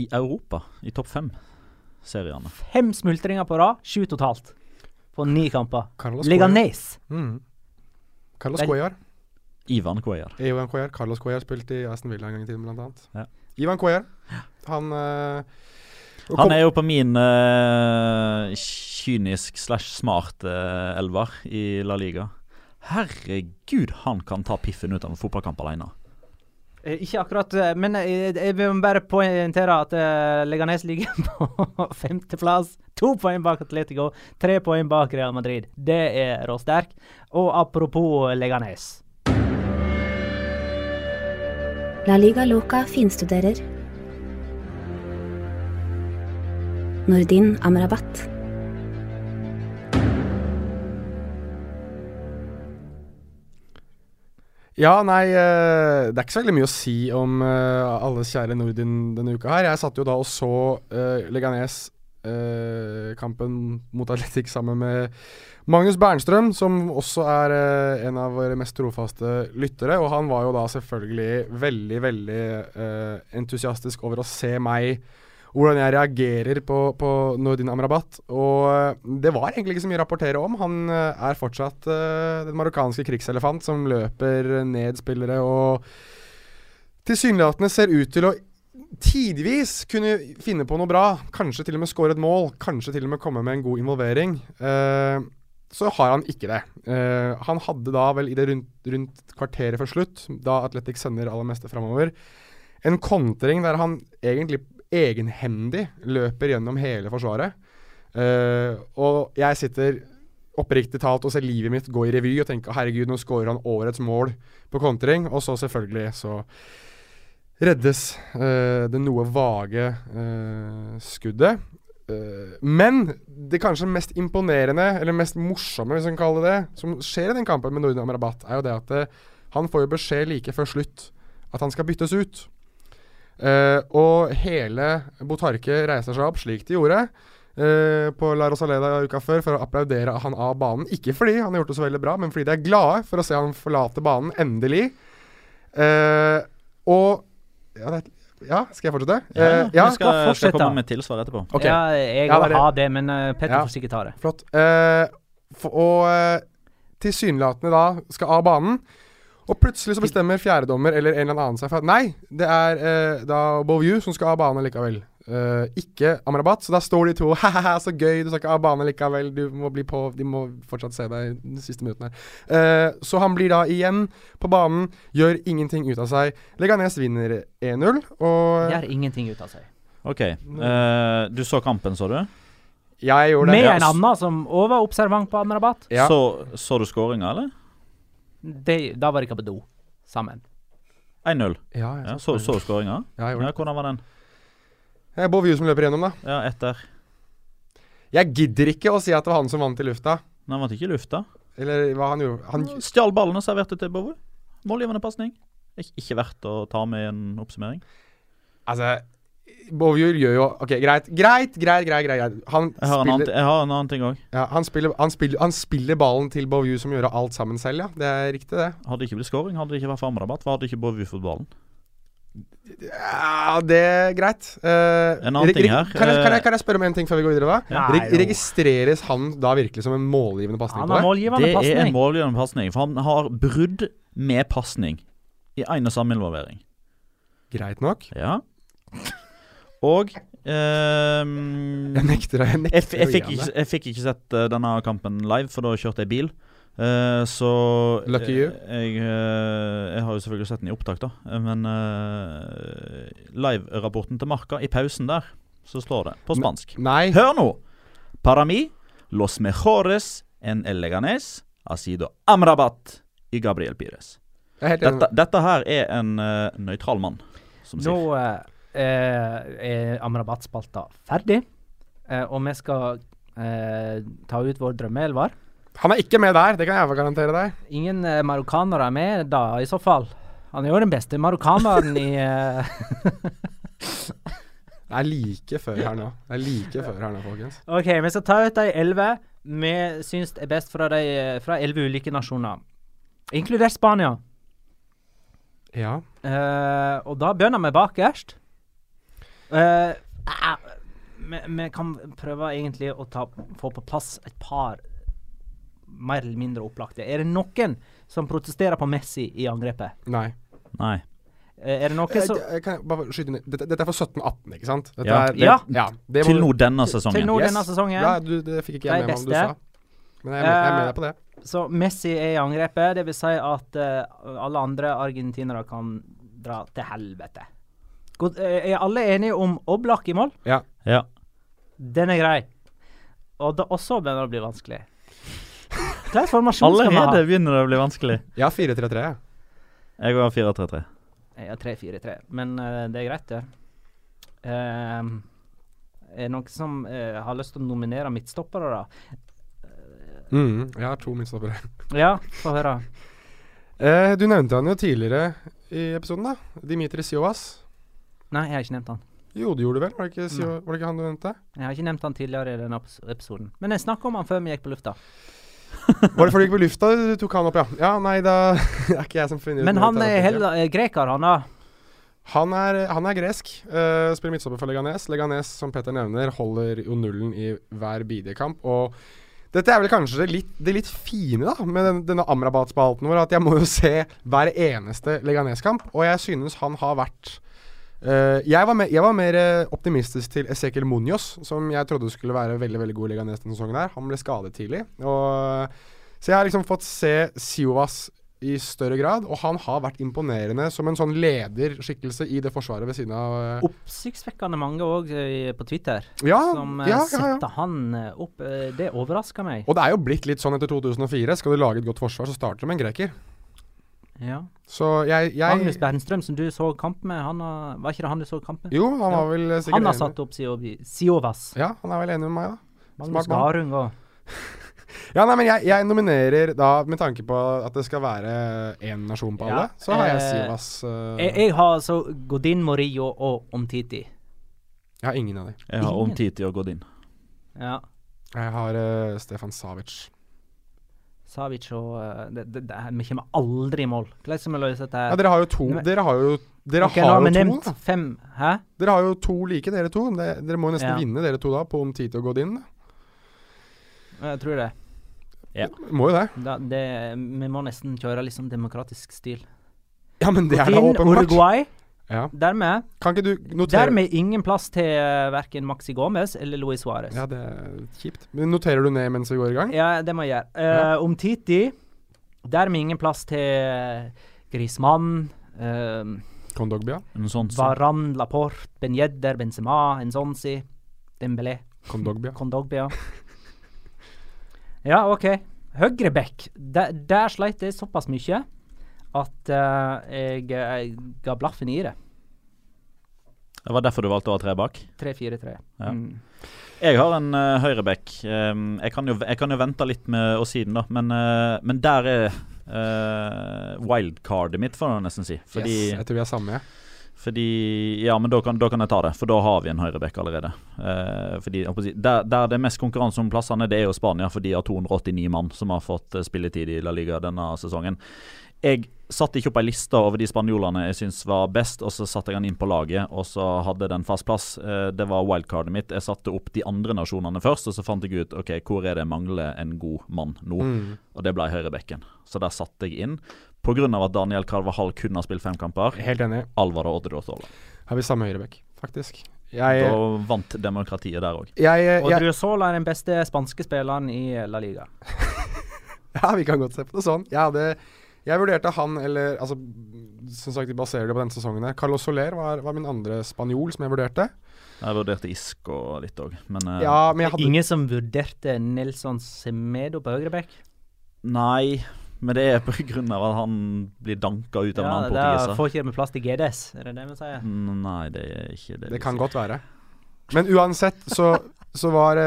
I Europa, i topp fem-seriene. Fem smultringer på rad, sju totalt. På ni kamper. Carlos Leganes. Mm. Carlos Cuellar. Ivan Cuellar. Ivan Cuellar. Carlos Cuellar spilte i Aston Villa en gang i tiden, blant annet. Ja. Ivan Cuellar. Han eh, Han er jo på min eh, kynisk slash smart uh, elver i La Liga. Herregud, han kan ta piffen ut av en fotballkamp alene. Eh, Ikke akkurat, eh, men eh, jeg vil bare poengtere at Leganes ligger på femteplass. To poeng bak Atletico, tre poeng bak Real Madrid. Det er råsterk. Og apropos Leganes. La Liga Loca finstuderer. Nordin Amrabat. Ja, nei, eh, det er ikke så veldig mye å si om eh, alles kjære Nordin denne uka her. Jeg satt jo da og så uh, Leganes-kampen mot Atletic sammen med Magnus Bernstrøm, som også er eh, en av våre mest trofaste lyttere. Og han var jo da selvfølgelig veldig, veldig eh, entusiastisk over å se meg hvordan jeg reagerer på, på Nordin Amrabat. Og eh, det var egentlig ikke så mye å rapportere om. Han eh, er fortsatt uh, den marokkanske krigselefant som løper ned spillere og tilsynelatende ser ut til å tidvis kunne finne på noe bra. Kanskje til og med skåre et mål. Kanskje til og med komme med en god involvering. Uh, så har han ikke det. Uh, han hadde da vel i det rundt, rundt kvarteret før slutt, da Atletic sender aller meste framover, en kontring der han egentlig egenhendig løper gjennom hele forsvaret. Uh, og jeg sitter oppriktig talt og ser livet mitt gå i revy og tenker herregud, nå skårer han årets mål på kontring. Og så selvfølgelig så reddes uh, det noe vage uh, skuddet. Men det kanskje mest imponerende, eller mest morsomme, hvis man kan kalle det det, som skjer i den kampen med Nordin Amrabat, er jo det at han får jo beskjed like før slutt at han skal byttes ut. Eh, og hele Botarque reiser seg opp, slik de gjorde, uh, på La Rosaleda uka før, for å applaudere han av banen. Ikke fordi han har gjort det så veldig bra, men fordi de er glade for å se han forlate banen, endelig. Uh, og ja, det ja, skal jeg fortsette? Ja, Eh, ja. Vi skal, skal fortsette. komme med tilsvar etterpå. Okay. Ja, jeg Ja, ha det men uh, Petter Ja. får sikkert ta det. Flott. Eh, for, og tilsynelatende da skal av banen. Og plutselig så bestemmer fjerdedommer eller en eller annen seg for at nei, det er eh, da Beauview som skal av banen likevel. Eh, ikke Amrabat. Så da står de to ha-ha, så gøy, du skal ikke av banen likevel. Du må bli på De må fortsatt se deg de siste minuttene. Eh, så han blir da igjen på banen, gjør ingenting ut av seg. Leganes vinner 1-0, og Gjør ingenting ut av seg. OK. Uh, du så kampen, så du? Ja, jeg gjorde det. Med en annen som overobservant var observant på Amrabat. Ja. Så, så du skåringa, eller? Det, da var de ikke på do sammen. 1-0. Ja, jeg Ja, så- så så du skåringa? Ja, jeg gjorde Ja, det. hvordan var den? Det er Beauview som løper gjennom, da. Ja, etter Jeg gidder ikke å si at det var han som vant i lufta. Nei, han vant ikke i lufta. Eller hva han gjorde. Han, Stjal ballen og serverte til Bovu. Målgivende pasning. Ik ikke verdt å ta med i en oppsummering. altså Beauview gjør jo Ok, greit. Greit, greit, greit. greit. Han, Jeg har en annen, jeg har en annen ting òg. ja, han, spiller, han, spiller, han spiller ballen til Bovjur, som gjør alt sammen selv, ja. Det er riktig, det. Hadde det ikke blitt scoring, hadde det ikke vært for Hva hadde ikke Bovjur fått ballen? Ja, det er greit. Uh, En annen ting her, Kan jeg, kan, eh, jeg, kan jeg spørre om en ting før vi går videre, da? Ja. Reg registreres han da virkelig som en målgivende pasning det? målgivende Det er en målgivende pasning, for han har brudd med pasning i én og samme involvering. Greit nok. Ja. Og um, Jeg nekter, jeg nekter jeg, jeg, fikk ikke, jeg fikk ikke sett uh, denne kampen live, for da kjørte jeg bil. Uh, så Lucky you. eh, Jeg, eh, jeg har jo selvfølgelig sett den i opptak, da. Eh, Men uh, live-rapporten til Marka, i pausen der, så står det på spansk. Nei. Hør nå! Para mi, los mejores en eleganes ha sido Amrabat i Gabriel Pires. Jeg. Dette, dette her er en uh, nøytral mann som Nå sier. eh, er Amrabat-spalta ferdig, eh, og vi skal eh, ta ut vår drømmeelver. Han er ikke med der, det kan jeg garantere deg. Ingen eh, marokkanere er med da, i så fall. Han er jo den beste marokkaneren i eh, Det er like før her nå. Det er like før her nå, folkens. OK, vi skal ta ut de elleve vi syns er best fra elleve ulike nasjoner, inkludert Spania. Ja. Uh, og da begynner vi bakerst. Eh, eh, vi, kan prøve egentlig å ta, få på plass et par mer eller mindre opplagte. Er det noen som protesterer på Messi i angrepet? Nei. Nei. Eh, er det noe Jeg, som jeg kan bare skyte inn Dette, dette er for 17-18, ikke sant? Dette Ja. Er, det, Ja. ja det må Til nå denne Til sesongen. nå Yes. denne sesongen. Ja, du, det fikk ikke jeg med meg om du sa. Men jeg med, jeg er med Eh, deg på det. Så Messi er i angrepet. Det vil si at uh, alle andre argentinere kan dra til helvete. God, eh, er alle enige om Oblak i mål? Ja. Ja. Den er grei. Og, da, også begynner det å bli vanskelig. Hvilken formasjon skal vi ha? Allerede begynner det å bli vanskelig. Har 4-3-3. jeg. Går 4-3-3. Jeg har 3-4-3, men uh, det er greit, det. Uh, er det noen som uh, har lyst til å nominere midtstoppere, da? Mm, jeg har to midtstoppere. Ja, få høre. Eh, du nevnte han jo tidligere i episoden, da. Dimitri Siovas. Nei, jeg har ikke nevnt han. Jo, det gjorde du vel? Var det ikke, Sio, var det ikke han du nevnte? Jeg har ikke nevnt han tidligere i denne epis- episoden. Men jeg snakka om han før vi gikk på lufta. Var det fordi du gikk på lufta du tok han opp, ja? Ja, nei, da det er ikke jeg som finner ut Men han er heller eh, greker, han da. Han er, han er gresk. eh, spiller midtstopper for Leganes. Leganes, som Petter nevner, holder jo nullen i hver bidige kamp. Og dette er vel kanskje det litt, det litt fine da med den, denne Amrabat-spalten vår, at jeg må jo se hver eneste Leganes-kamp. Og jeg synes han har vært eh, jeg, var mer, jeg var mer eh, optimistisk til Ezekiel Munoz, som jeg trodde skulle være veldig veldig god i Leganes denne sesongen. her Han ble skadet tidlig. Og, så jeg har liksom fått se Siovas i større grad, og han har vært imponerende som en sånn lederskikkelse i det forsvaret ved siden av uh, Oppsiktsvekkende mange òg på Twitter Ja, som eh, ja, ja, setter han eh, opp. Eh, det overrasker meg. Og det er jo blitt litt sånn etter 2004. Skal du lage et godt forsvar, så starter du med en greker. Ja. Så jeg, Magnus jeg Bernstrøm, som du så kamp med, han har, var ikke det han du så kamp med? Jo, han var vel sikkert Han har satt opp Siovas. Ja, han er vel enig med meg, da. Magnus. Garung òg. Ja, nei, men jeg, jeg nominerer da, med tanke på at det skal være én nasjon på alle, Ja, så har jeg eh, Sivas Uh, Jeg, jeg har altså Godin Morillo og Omtiti. Jeg har ingen av dem. Jeg har Ingen. Omtiti og Godin. Ja. Jeg har uh, Stefan Savic. Savic og eh, det, det, det, Vi kommer aldri i mål. Hvordan skal vi løse dette? Ja, dere har jo to Dere har jo Dere okay, har jo to, nevnt da. fem. Hæ? Dere har jo to like, dere to. Det, dere må jo nesten Ja. vinne, dere to, da, på om tid til å gå inn. Jeg tror det. Må jo det. Da, det. Vi må nesten kjøre litt sånn demokratisk stil. Ja, men det er da åpenbart. Uruguay. Ja. Dermed Kan ikke du Dermed ingen plass til uh, verken Maxi Gomez eller Luis Suárez. Ja, det er kjipt. Men noterer du ned mens vi går i gang? Ja, det må jeg gjøre. Uh, Om Titi Dermed ingen plass til Grismann. Uh, Kondogbia? Nsonsi. Varan, Laporte, Benjedder, Benzema, Enzonsi, Dembélé, Kondogbia. Kondogbia. ja, OK. Høyreback. Der, der sleit jeg såpass mye at uh, jeg, jeg ga blaffen i det. Det var derfor du valgte å ha tre bak? 3-4-3. Ja. Mm. Jeg har en uh, høyreback. Um, jeg, kan jo, jeg kan jo vente litt med å si den, da. Men, uh, men der er uh, wildcardet mitt, får jeg nesten si. Fordi, yes, jeg tror vi har samme. jeg. fordi Ja, men da kan, da kan jeg ta det, for da har vi en høyreback allerede. Eh, fordi, jeg der, der det er mest konkurranse om plassene, det er jo Spania, for de har 289 mann som har fått eh, spilletid i La Liga denne sesongen. Jeg satte ikke opp ei liste over de spanjolene jeg syns var best, og så satte jeg den inn på laget, og så hadde den fast plass. Eh, det var wildcardet mitt. Jeg satte opp de andre nasjonene først, og så fant jeg ut ok, hvor er det jeg mangler en god mann nå. Mm. Og det ble høyrebekken. Så der satte jeg inn. Pga. at Daniel Carvahall kun har spilt fem kamper. Helt enig. Alvaro Odderotola. Har vi samme høyrebekk, faktisk. Jeg, Da vant demokratiet der òg. Odriozola er den beste spanske spilleren i La Liga. Ja, vi kan godt se på det sånn. Jeg hadde Jeg vurderte han eller Altså, som sagt, de baserer det på denne sesongen. Carlos Soler var, var min andre spanjol som jeg vurderte. Jeg vurderte Isco litt òg, men eh, Ja, men jeg hadde Ingen som vurderte Nelson Semedo på høyreback? Nei. Men det er på grunn av at han blir danka ut av en Ja, annen det portugiser. får ikke med plass til GDS, er det det vi sier? Nei, det er ikke det. Det kan sier. godt være. Men uansett så, så var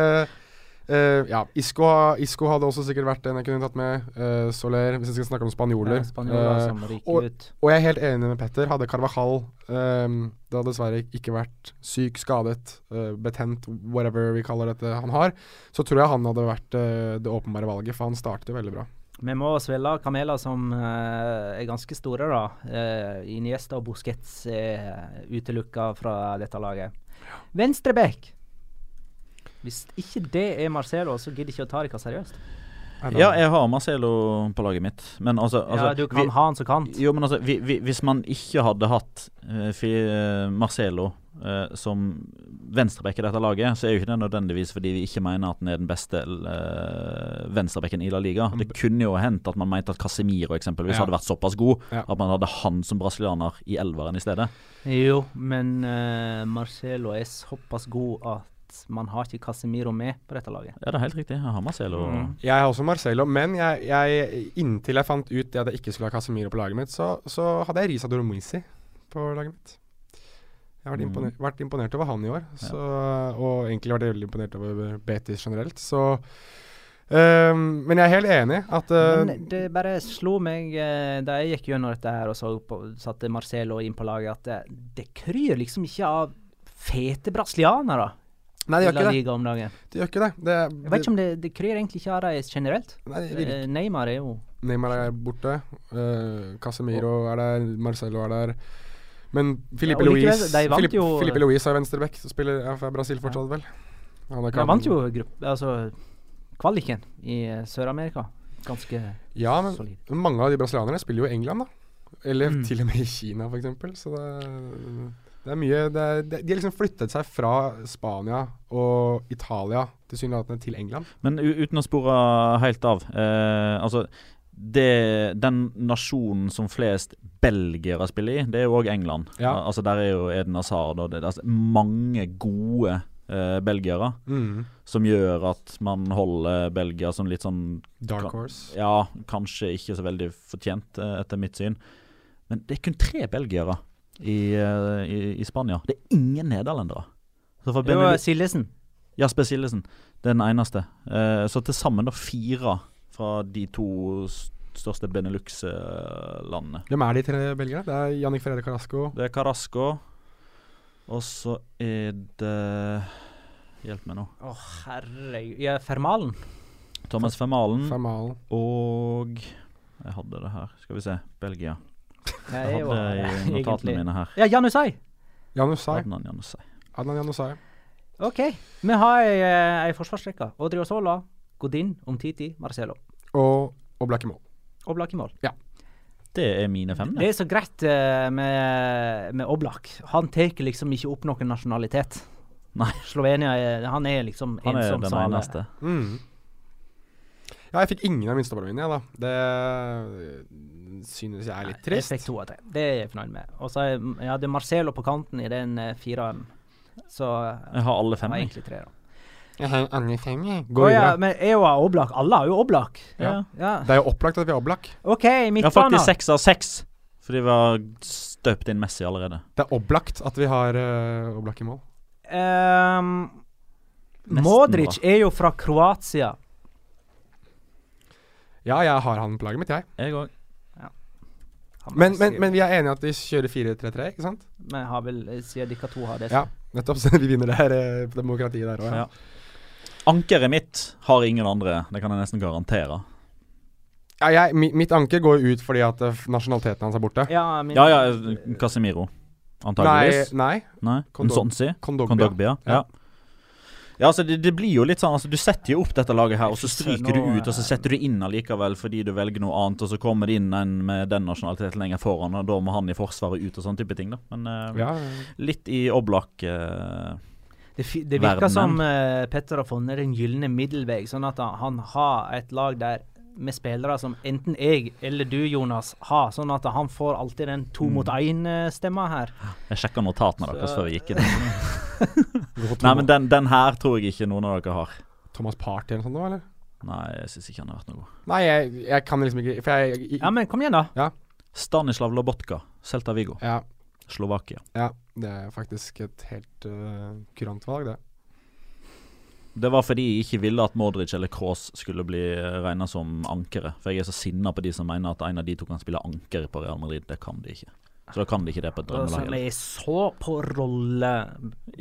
eh, eh, Ja, Isco, Isco hadde også sikkert vært en jeg kunne tatt med. Uh, Soler, hvis vi skal snakke om spanjoler. Ja, Spanjoler uh, og- Og jeg er helt enig med Petter. Hadde Carvajal um, Det hadde dessverre ikke vært syk, skadet, betent, whatever vi kaller dette han har, så tror jeg han hadde vært det åpenbare valget, for han startet jo veldig bra. Vi må svelle kameler som er ganske store, da. Uh, Iniesta og Busquets er utelukka fra dette laget. Venstreback. Hvis ikke det er Marcelo, så gidder jeg ikke å ta dere seriøst. Ja, jeg har Marcelo på laget mitt, men altså, altså ja, du kan vi, ha han som kant. Jo, men altså, vi, vi, hvis man ikke hadde hatt uh, fi, uh, Marcelo uh, som venstreback i dette laget, så er jo ikke det nødvendigvis fordi vi ikke mener at han er den beste uh, venstrebacken i La Liga. Det kunne jo hendt at man mente at Casemiro eksempelvis Ja. hadde vært såpass god Ja. at man hadde han som brasilianer i elveren i stedet. Jo, men Marcelo er såpass god at man har ikke Casemiro med på dette laget. Ja, det er helt riktig. Jeg har Marcelo. Mm. Jeg har også Marcelo, men jeg, jeg, inntil jeg fant ut det at jeg ikke skulle ha Casemiro på laget mitt, så, så hadde jeg Risa Doromisi på laget mitt. Jeg har vært, Mm. imponert, vært imponert over han i år, så, og egentlig vært veldig imponert over Betis generelt. Så Um, Men jeg er helt enig at uh, Men det bare slo meg uh, da jeg gikk gjennom dette her og så på, satte Marcelo inn på laget, at det, det kryr liksom ikke av fete brasilianere Nei, de gjør ikke det. Liga om dagen. Det gjør ikke det. det, Jeg vet ikke om det, det kryr egentlig ikke av dem generelt. Nei, Eh, Neymar er jo Neymar er borte. Uh, Casemiro er der. Marcelo er der. Men Filipe ja, Luis de jo- Filipe Luis er venstreback, spiller ja, fra Brasil fortsatt, vel. Han De vant jo gruppe, altså kvaliken i eh, Sør-Amerika. Ganske Ja, men solid. mange av de brasilianerne spiller jo i England, da. Eller Mm. til og med i Kina, f.eks. Så det, det er mye det er, De har liksom flyttet seg fra Spania og Italia tilsynelatende til England. Men uten å spore helt av eh, Altså, det, den nasjonen som flest belgiere spiller i, det er jo òg England. Ja. Altså Der er jo Eden Hazard og det, altså, mange gode eh, belgiere. Mm. Som gjør at man holder Belgia som litt sånn Dark kan- horse. Ja, kanskje ikke så veldig fortjent, eh, etter mitt syn. Men det er kun tre belgiere i, eh, i, i Spania. Det er ingen nederlendere. Benelux- Sillesen. Jasper Sillesen. Det er den eneste. Eh, så til sammen da fire fra de to største Benelux-landene. Hvem er de tre belgierne? Det er Jannik Ferreira Carasco. Det er Carasco, og så er det Hjelp meg nå. Å, herregud. Ja, Fermalen. Thomas Fermalen. Fermalen. og Jeg hadde det her. Skal vi se. Belgia. Jeg Jeg hadde i notatene egentlig mine her. Ja, Janusai. Janusai. Adnan Janusai. Adnan Janusai. OK. Vi har ei, eh, ei forsvarsrekke. Odriozola, Godin, Omtiti, Marcelo. Og, og Black i mål. Oblak i mål. Det er mine fem. Ja. det. er så greit uh, med, med Oblak. Han tar liksom ikke opp noen nasjonalitet. Nei. Slovenia er, han er liksom Han er den eneste. Mm. Ja, jeg fikk ingen av minstebarna mine, jeg, da. Det synes jeg er litt trist. Jeg fikk to av tre. Det er jeg fornøyd med. Og så jeg hadde Marcelo på kanten i den uh, fireren. Så Jeg har alle fem. har egentlig tre, da. Jeg har andre fem, jeg. Gå ja, videre. men jeg har Oblak. Alle har jo Oblak. Ja. ja. Det er jo opplagt at vi har Oblak. OK, Jeg har faktisk seks av seks. Fordi vi har støpt inn Messi allerede. Det er opplagt at vi har uh, Oblak i mål. Um, Nesten Modric er jo fra Kroatia. Ja, jeg har han på laget mitt, jeg. Jeg òg. Ja. Men, men, men vi er enige at vi kjører 4-3-3, ikke sant? Men har vel, siden dere to har det Ja, nettopp. Så vi vinner det her eh, på demokratiet der òg. Ja. Ankeret mitt har ingen andre. Det kan jeg nesten garantere. Ja, jeg, mitt anker går ut fordi at eh, nasjonaliteten hans er borte. Ja, min, Ja, ja, Casemiro. Antageligvis. nei. Nei. Kondog- Nsonsi. Kondogbia. Kondogbia. Ja. Ja, altså det, det blir jo litt sånn altså Du setter jo opp dette laget her, og så stryker du ut, og så setter du inn allikevel fordi du velger noe annet, og så kommer det inn en med den nasjonaliteten lenger foran, og da må han i forsvaret ut og sånn type ting, da. Men uh, Ja, litt i Oblak uh, Det, det virker Verdenen. som uh, Petter har funnet den gylne middelvei, sånn at han, han har et lag der med spillere som enten jeg eller du, Jonas, har, sånn at han får alltid den to mot én-stemma her. Jeg sjekka notatene deres før vi gikk inn. Nei, men den, den her tror jeg ikke noen av dere har. Thomas Party eller noe sånt, eller? Nei, jeg syns ikke han har vært noe god. Nei, jeg, jeg kan liksom ikke For jeg, jeg Ja, men kom igjen, da. Stanislav Lobotka, Celta Vigo, ja, Slovakia. ja, det er faktisk et helt uh, kurant valg, det. Det var fordi jeg ikke ville at Modric eller Kroos skulle bli regna som ankere. For jeg er så sinna på de som mener at en av de to kan spille anker på Real Madrid. Det kan de ikke. Så da kan de ikke det på et drømmelag. heller. er så på rolle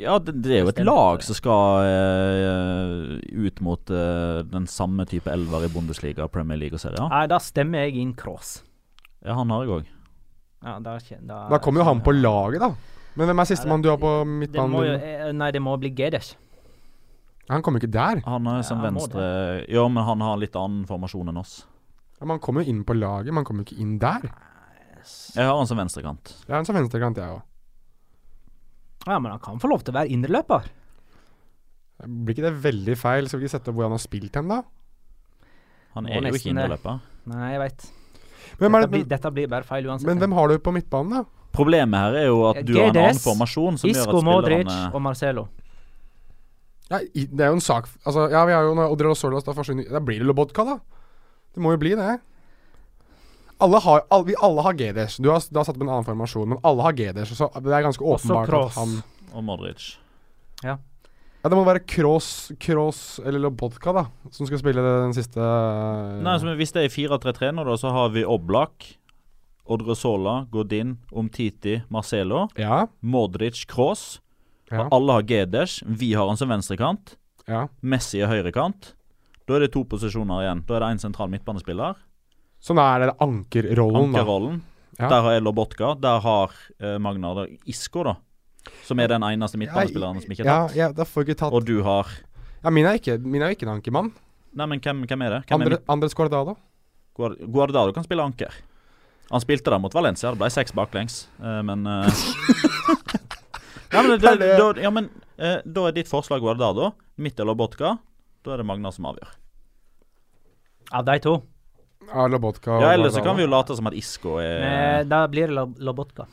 Ja, det, det er jo et lag som skal eh, ut mot eh, den samme type elver i Bundesliga, Premier League og Serie A. Nei, da stemmer jeg inn Cross. Ja, han har jeg òg. Ja, da, da, Da kommer jo han på laget, da. Men hvem er sistemann du har på det midtbanen? eh, Nei, det må bli Gedes. Han kommer jo ikke der. Han er som Ja, venstre Ja, men han har litt annen formasjon enn oss. Ja, han kommer jo inn på laget, men han kommer jo ikke inn der. Jeg har han som venstrekant. Jeg har han som venstrekant, jeg òg. Ja, men han kan få lov til å være indreløper. Blir ikke det veldig feil? Skal vi ikke sette opp hvor han har spilt hen, da? Han er jo ikke indreløper. Nei, jeg veit. Dette, det, blir- dette blir bare feil uansett. men hvem har du på midtbanen, da? Problemet her er jo at du har en annen formasjon som Isco, gjør at Modric og Marcelo. Ja, det er jo en sak Altså, ja, vi har jo Odrelo Solas da forsvinner Da blir det Lobotka, da. Det må jo bli det. Alle har, alle, vi alle har GDS. Du har, du har satt opp en annen formasjon, men alle har GDS. Så det er ganske Også åpenbart at han Og Modric. Ja, ja. det må være Kroos, Kroos eller Lobotka, da, som skal spille den siste Nei, så Hvis det er 4-3-3 nå, da, så har vi Oblak, Odresola, Godin, Omtiti, Marcelo, Ja. Modric, Kroos. Ja. Og alle har Geders. Vi har han som venstrekant. ja. Messi er høyrekant. Da er det to posisjoner igjen. Da er det én sentral midtbanespiller. Så da er det ankerrollen, da. Ankerrollen. Ja. Der har jeg Lobotka. Der har uh, Magnar Isko, da. Som er den eneste midtbanespilleren som ikke er tatt. ja, ja, får ikke tatt Og du har Ja, min er ikke, min er ikke en ankermann. Nei, men hvem, hvem er det? Hvem Andre, er Andres Guardado. Guard- Guardado kan spille anker. Han spilte da mot Valencia. Det ble seks baklengs, eh, men eh, ja, men, da, Er det- da, ja, men eh, da er ditt forslag Guardado. Mitt eller Botka. Da er det Magna som avgjør. Av de to. Ja, Lobotka Ja, Eller så kan vi jo late som at Isko er Eh, da blir det Lobotka.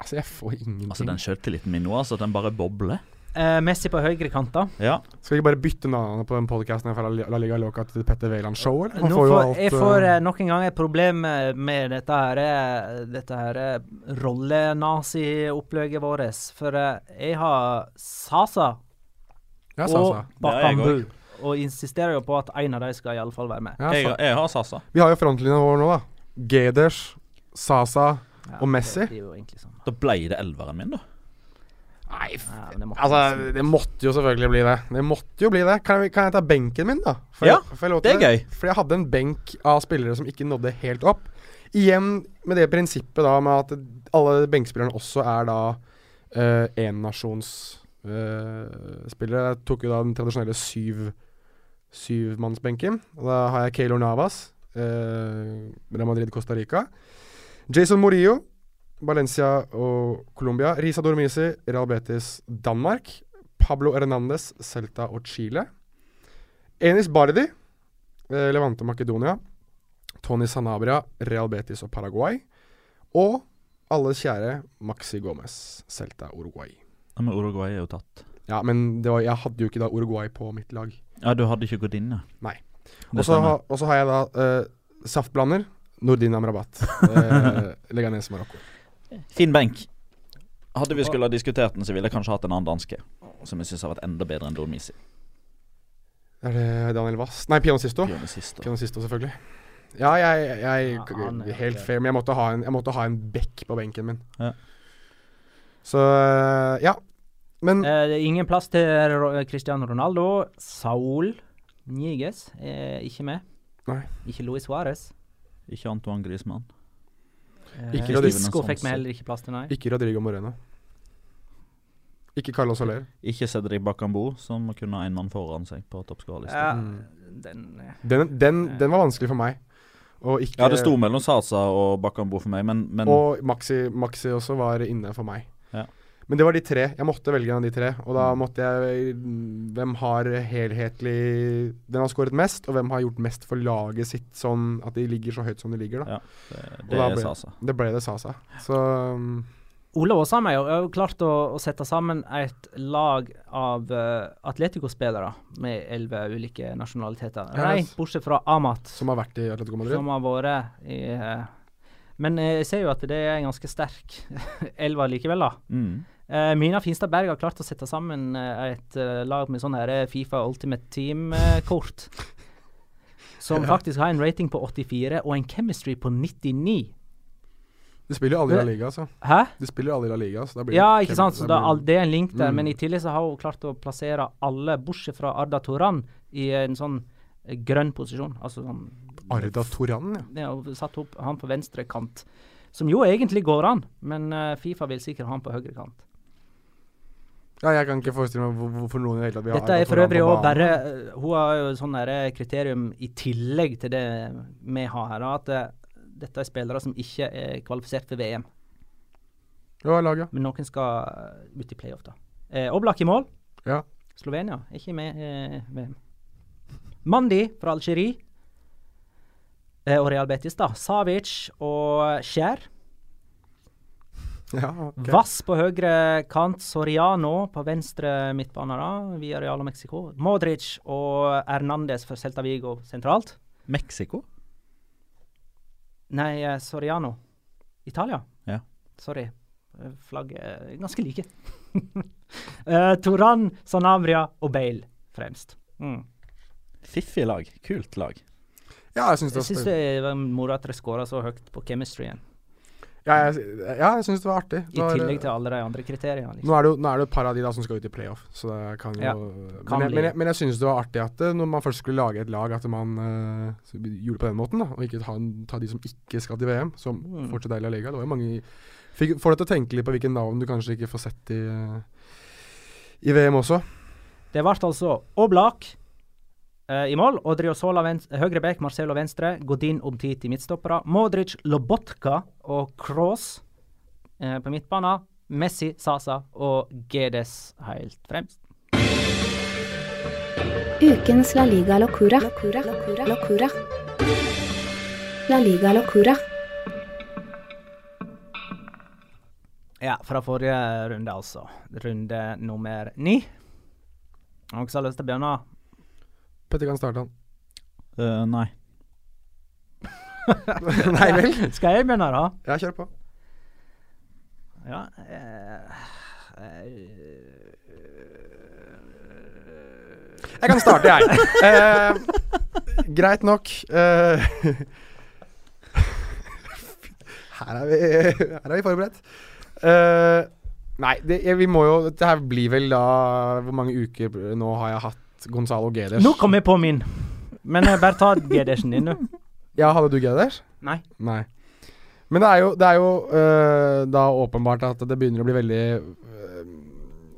Altså, jeg får ingenting. Altså, den sjøltilliten min nå, altså, at den bare bobler. Eh, Messi på høyre kant, da. Ja. Skal jeg bare bytte navnet på den podkasten fra La La Liga Loca til Petter Wæland Show, eller? Han Nå får jo alt jeg får uh, nok en gang et problem med, dette her, dette her rolle-nazi-opplegget vårt. For uh, jeg har Sasa Ja, og Bakambu. Og insisterer jo på at en av dem skal i alle fall være med. Ja, Jeg, jeg har Sasa. Vi har jo frontlinja vår nå, da. Geders, Sasa Ja, og Messi. Det, det er jo sånn. Da ble det elveren min, da. Nei, Ja, det altså, det måtte jo selvfølgelig bli det. Det måtte jo bli det. Kan jeg, kan jeg ta benken min, da? For Ja, jeg, det er gøy. For jeg hadde en benk av spillere som ikke nådde helt opp. Igjen med det prinsippet da med at alle benkspillerne også er da uh, ennasjonsspillere. jeg tok jo da den tradisjonelle syv syvmannsbenken. Og Da har jeg Keylor Navas, uh, Real Madrid Costa Rica. Jason Morillo, Valencia og Colombia. Risa Dormisi, Real Betis Danmark. Pablo Hernandez, Celta og Chile. Enis Bardi, eh, Levante Makedonia. Tony Sanabria, Real Betis og Paraguay. Og alles kjære Maxi Gomez, Celta Uruguay. Ja, Men Uruguay er jo tatt. Ja, men det var, jeg hadde jo ikke da Uruguay på mitt lag. Ja, du hadde ikke gått inn, da? Nei. Og så har jeg da eh, saftblander. Nordin Amrabat. Uh, Leganes Marokko. Fin benk. Hadde vi skulle ha diskutert den, så ville jeg kanskje hatt en annen danske. Som jeg syns har vært enda bedre enn Dormisi. Er det Daniel Wass Nei, Pianosisto. Sisto. Pianosisto selvfølgelig. Ja, jeg, jeg, Ja, er Helt fair, men jeg måtte ha en, jeg måtte ha en bekk på benken min. Ja. Så eh, ja. Men Eh, det er ingen plass til Cristiano Ronaldo. Saul Niges er ikke med. Nei. Ikke Luis Suárez. Ikke Antoine Griezmann. Eh, Ikke Rodrigo Isco fikk vi heller ikke plass til, nei. ikke Rodrigo Moreno. Ikke Carlos Soler. Ikke Cedric Bakambu, som kunne ha en mann foran seg på toppskårerlisten. Ja, Mm. den eh, Den, den, den var vanskelig for meg. Og ikke Ja, det sto mellom Sasa og Bakambu for meg, men, men Og Maxi, Maxi også var inne for meg. Men det var de tre. Jeg måtte velge en av de tre. Og da Mm. måtte jeg Hvem har helhetlig Den har skåret mest, og hvem har gjort mest for laget sitt sånn at de ligger så høyt som de ligger, da. Ja, det, det da ble- Sasa. Det ble det Sasa. Så um, Ole Åsheim har jo- klart å, å sette sammen et lag av uh, Atletico-spillere med elleve ulike nasjonaliteter. Nei, bortsett fra Amat, Som har vært i Atletico Madrid. som har vært i Uh, Men eh, jeg ser jo at det er en ganske sterk elver likevel, da. Mm. Eh, Mina Finstad Berg har klart å sette sammen eh, et uh, lag med sånn her Fifa Ultimate Team-kort. som Ja. faktisk har en rating på 84 og en chemistry på 99. De spiller jo alle i La Liga, altså. Hæ? De spiller alle i La Liga, så da blir Ja, ikke sant. Så da det er en link der. Mm. Men i tillegg så har hun klart å plassere alle, bortsett fra Arda Toran, i en sånn grønn posisjon. Altså sånn Arda Toran, ja. Ja, satt opp han på venstre kant. Som jo egentlig går an, men Fifa vil sikkert ha han på høyre kant. Ja, jeg kan ikke forestille meg hvorfor noen i det hele tatt vil ha Dette er for øvrig òg bare eh, Hun har jo sånn der kriterium i tillegg til det vi har her, at eh, dette er spillere som ikke er kvalifisert for VM. Ja, laget. Men noen skal eh, ut i playoff, da. Eh, Oblak i mål. Ja. Slovenia er ikke med i VM. Mandi fra Algerie. Eh, og Real Betis, da. Savic og Skjær. Ja, okay. Vass på høyre kant. Soriano på venstre midtbane, da, via Real og Mexico. Modric og Hernandez for Celta Vigo sentralt. Mexico? Nei, eh, Soriano. Italia. Ja. Sorry. Eh, Flagget er ganske like. uh, Toran, Sanabria og Bale fremst. Mm. Fiffig lag. Kult lag. Ja, jeg syns det Jeg syns var det var moro at dere skåra så høyt på chemistryen. Ja, jeg, ja, jeg syns det var artig. I Det var- tillegg til alle de andre kriteriene. Liksom. Nå er, det jo, nå er det et par av de da som skal ut i playoff, så det kan jo Ja, Men, kan jeg, men, jeg, men jeg syns det var artig at eh, når man først skulle lage et lag, at man uh, gjorde det på den måten. da Og ikke ta, ta de som ikke skal til VM, som Mm. fortsatt er i La Liga. Det var jo mange fikk, Får deg til å tenke litt på hvilke navn du kanskje ikke får sett i, uh, i VM også. Det ble altså Oblak eh, i mål. Odriozola høyre back, Marcelo venstre. Godin Omtiti midtstoppere. Modric, Lobotka og Cross eh, på midtbanen. Messi, Sasa og Gedes helt fremst. Ukens La Liga Locura. Locura. Locura. Locura. La Liga Locura. Ja, fra forrige runde, altså. Runde nummer ni. Noen har lyst til å begynne? Petter kan starte han. Uh, nei. Nei vel? Skal jeg begynne, da? Ja, kjør på. Ja eh, eh, Jeg kan starte, jeg. Eh, greit nok. Eh, her, er vi, her er vi forberedt. Eh, nei, det, vi må jo Dette her blir vel da Hvor mange uker nå har jeg hatt Gonzalo Geders? Nå kom jeg på min. Men eh, bare ta Gedersen din, du. Ja, hadde du Geders? Nei. Nei. Men det er jo, det er jo øh, da åpenbart at det begynner å bli veldig øh,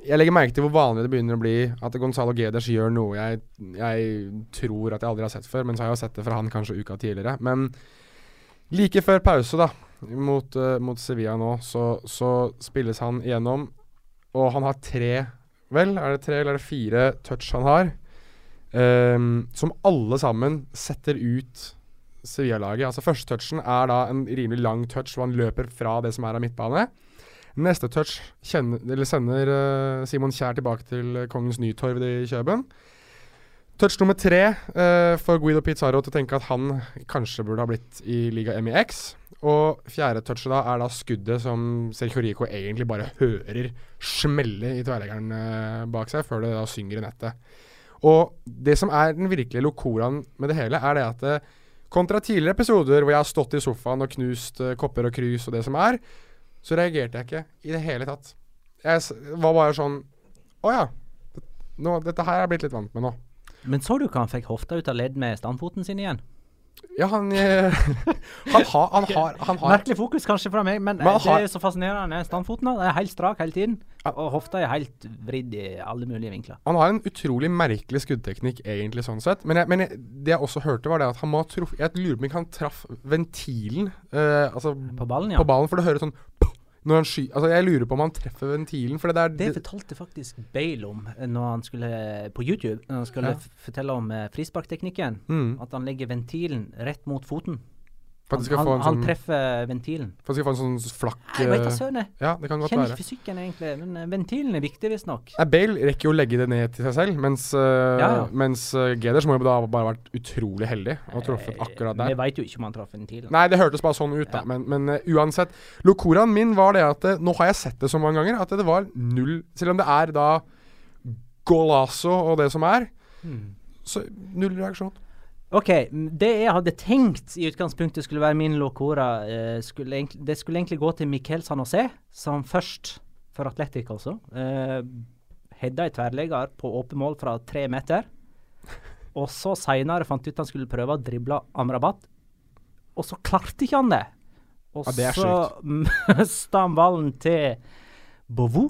Jeg legger merke til hvor vanlig det begynner å bli at Gonzalo Geders gjør noe jeg, jeg tror at jeg aldri har sett før, men så har jeg jo sett det fra han kanskje uka tidligere. Men like før pause, da, mot, øh, mot Sevilla nå, så, så spilles han igjennom, og han har tre Vel, er det tre eller er det fire touch han har? um, som alle sammen setter ut Sevilla-laget. Altså Første touchen er da en rimelig lang touch hvor han løper fra det som er av midtbane. Neste touch kjenner, sender uh, Simon Kjær tilbake til eh, Kongens Nytorv i Kjøben. Touch nummer tre uh, får Guido Pizarro til å tenke at han kanskje burde ha blitt i Liga MEX. Og fjerde touchet da er da skuddet som Sergio Rico egentlig bare hører smelle i tverrleggeren eh, bak seg, før det da synger i nettet. Og det som er den virkelige locoraen med det hele, er det at eh, kontra tidligere episoder hvor jeg har stått i sofaen og knust eh, kopper og krus og det som er, så reagerte jeg ikke i det hele tatt. Jeg var bare sånn Å ja. Nå, dette her er jeg blitt litt vant med nå. Men så du hva han fikk hofta ut av ledd med standfoten sin igjen? Ja, han eh, Han har, han har, han har Merkelig fokus kanskje fra meg, men, Men det har- er så fascinerende. Standfoten er helt strak hele tiden, og hofta er helt vridd i alle mulige vinkler. Han har en utrolig merkelig skuddteknikk, egentlig, sånn sett. Men, jeg, men jeg, det jeg også hørte, var det at han må ha truffet Jeg lurer på om han traff ventilen uh, Altså På ballen, ja. på ballen, for det høres sånn når han sky... Altså, jeg lurer på om han treffer ventilen, for det der Det fortalte faktisk Bale om eh, når han skulle på YouTube. Når han skulle Ja. fortelle om eh, frisparkteknikken. Mm. At han legger ventilen rett mot foten. Han, han, få en han sånn treffer ventilen. For at skal få en sånn flakk Jeg vet da eh, søren. Ja, det kan godt Kjenner ikke fysikken egentlig, men eh, ventilen er viktig, visstnok. Nei, Bale rekker jo å legge det ned til seg selv, mens, uh, Ja, ja. mens Geders må jo da bare vært utrolig heldig og truffet akkurat der. Vi veit jo ikke om han traff ventilen. Nei, det hørtes bare sånn ut, da. Men, men uh, uansett. Locoraen min var det at eh, Nå har jeg sett det så mange ganger at det var null Selv om det er da Golazo og det som er, mm. så null reaksjon. OK. Det jeg hadde tenkt i utgangspunktet skulle være min locora, eh, skulle det skulle egentlig gå til Miquel San José, som først, for Atletic altså, eh, hedda i tverrlegger på åpen mål fra tre meter. Og så seinere fant ut han skulle prøve å drible Amrabat, og så klarte ikke han det. Og Ja, det så mista han ballen til Bovou,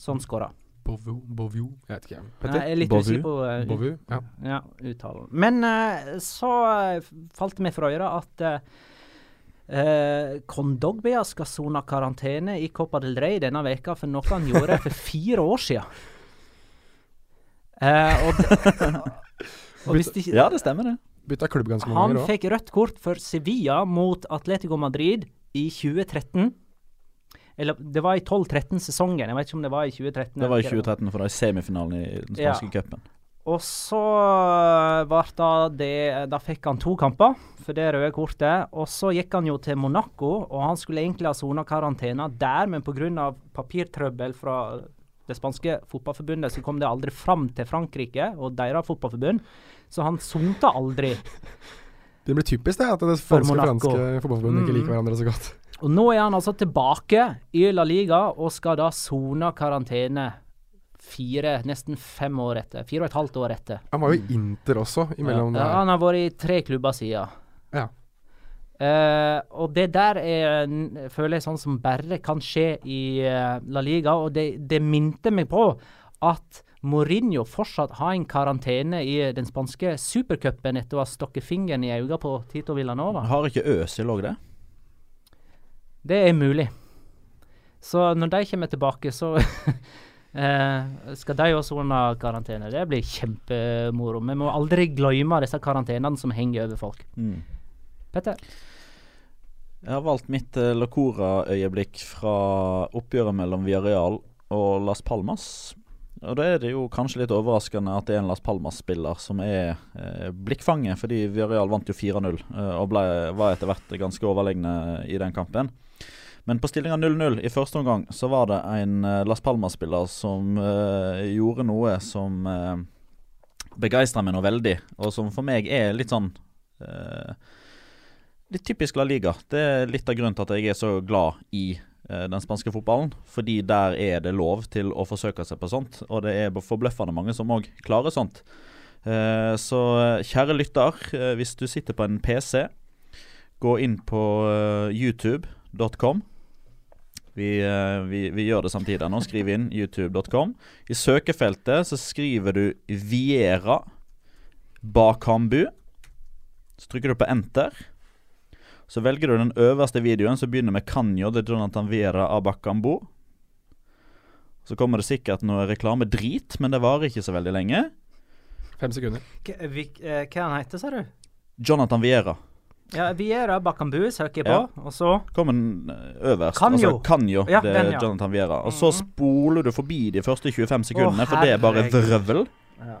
som skåra. Bovu, Bovu Jeg vet ikke. Petter? Jeg er litt usikker på uh, Bovu? Ja. ja, uttalen. Men uh, så eh, falt det meg for øre at uh, Kondogbia skal sone karantene i Copa del Rey denne veka for noe han gjorde for fire år siden. Uh, og, og hvis Ja, det stemmer, det. Bytta klubb ganske mange Han ganger òg. fikk rødt kort for Sevilla mot Atletico Madrid i 2013. Eller det var i 12-13-sesongen. Jeg vet ikke om det var i 2013. Det var i 2013, for det er semifinalen i den Ja. spanske cupen. Og så øh, var da det Da fikk han to kamper for det røde kortet. Og så gikk han jo til Monaco, og han skulle egentlig ha sona karantene der, men pga. papirtrøbbel fra det spanske fotballforbundet, så kom det aldri fram til Frankrike og deres fotballforbund. Så han sonte aldri. Det blir typisk, det, at det spanske og franske fotballforbundet ikke Mm. liker hverandre så godt. Og nå er han altså tilbake i La Liga og skal da sone karantene fire, nesten fem år etter. Fire og et halvt år etter. Han var jo i Inter også, imellom Ja, der. han har vært i tre klubber siden. Ja. Uh, og det der er, føler jeg sånn som bare kan skje i uh, La Liga, og det, det minte meg på at Mourinho fortsatt har en karantene i den spanske supercupen etter å ha stokket fingeren i øynene på Tito Villanova. Har ikke Øsil òg det? Det er mulig. Så når de kommer tilbake, så eh, skal de også under karantene. Det blir kjempemoro. Vi må aldri glemme disse karantenene som henger over folk. Mm. Petter? Jeg har valgt mitt eh, Lacora-øyeblikk fra oppgjøret mellom Villarreal og Las Palmas. Og da er det jo kanskje litt overraskende at det er en Las Palmas-spiller som er eh, blikkfanget, fordi Villarreal vant jo 4-0 eh, og ble, var etter hvert ganske overlegne i den kampen. Men på stillinga 0-0 i første omgang så var det en eh, Las Palmas-spiller som uh, gjorde noe som uh, begeistra meg noe veldig, og som for meg er litt sånn uh, Litt typisk La Liga. Det er litt av grunnen til at jeg er så glad i eh, den spanske fotballen. Fordi der er det lov til å forsøke seg på sånt, og det er forbløffende mange som òg klarer sånt. Eh, så eh, kjære lytter, eh, hvis du sitter på en PC, gå inn på eh, youtube.com. Vi, eh, vi, vi gjør det samtidig nå. Skriv inn youtube.com. I søkefeltet så skriver du Viera Bakambu. Så trykker du på enter. Så velger du den øverste videoen som begynner med Kanyo de Jonathan Viera Abakambu. Så kommer det sikkert noe reklamedrit, men det varer ikke så veldig lenge. Fem sekunder. K vi, eh, hva han heter, sa du? Jonathan Viera. Ja, Viera Bakambu søker jeg på, Ja. og så Kommer den eh, øverst. Kanjo. Altså Kanjo, Ja, det er ja. Jonathan Viera. Og så Mhm. spoler du forbi de første 25 sekundene, Å, for det er bare vrøvl. Ja.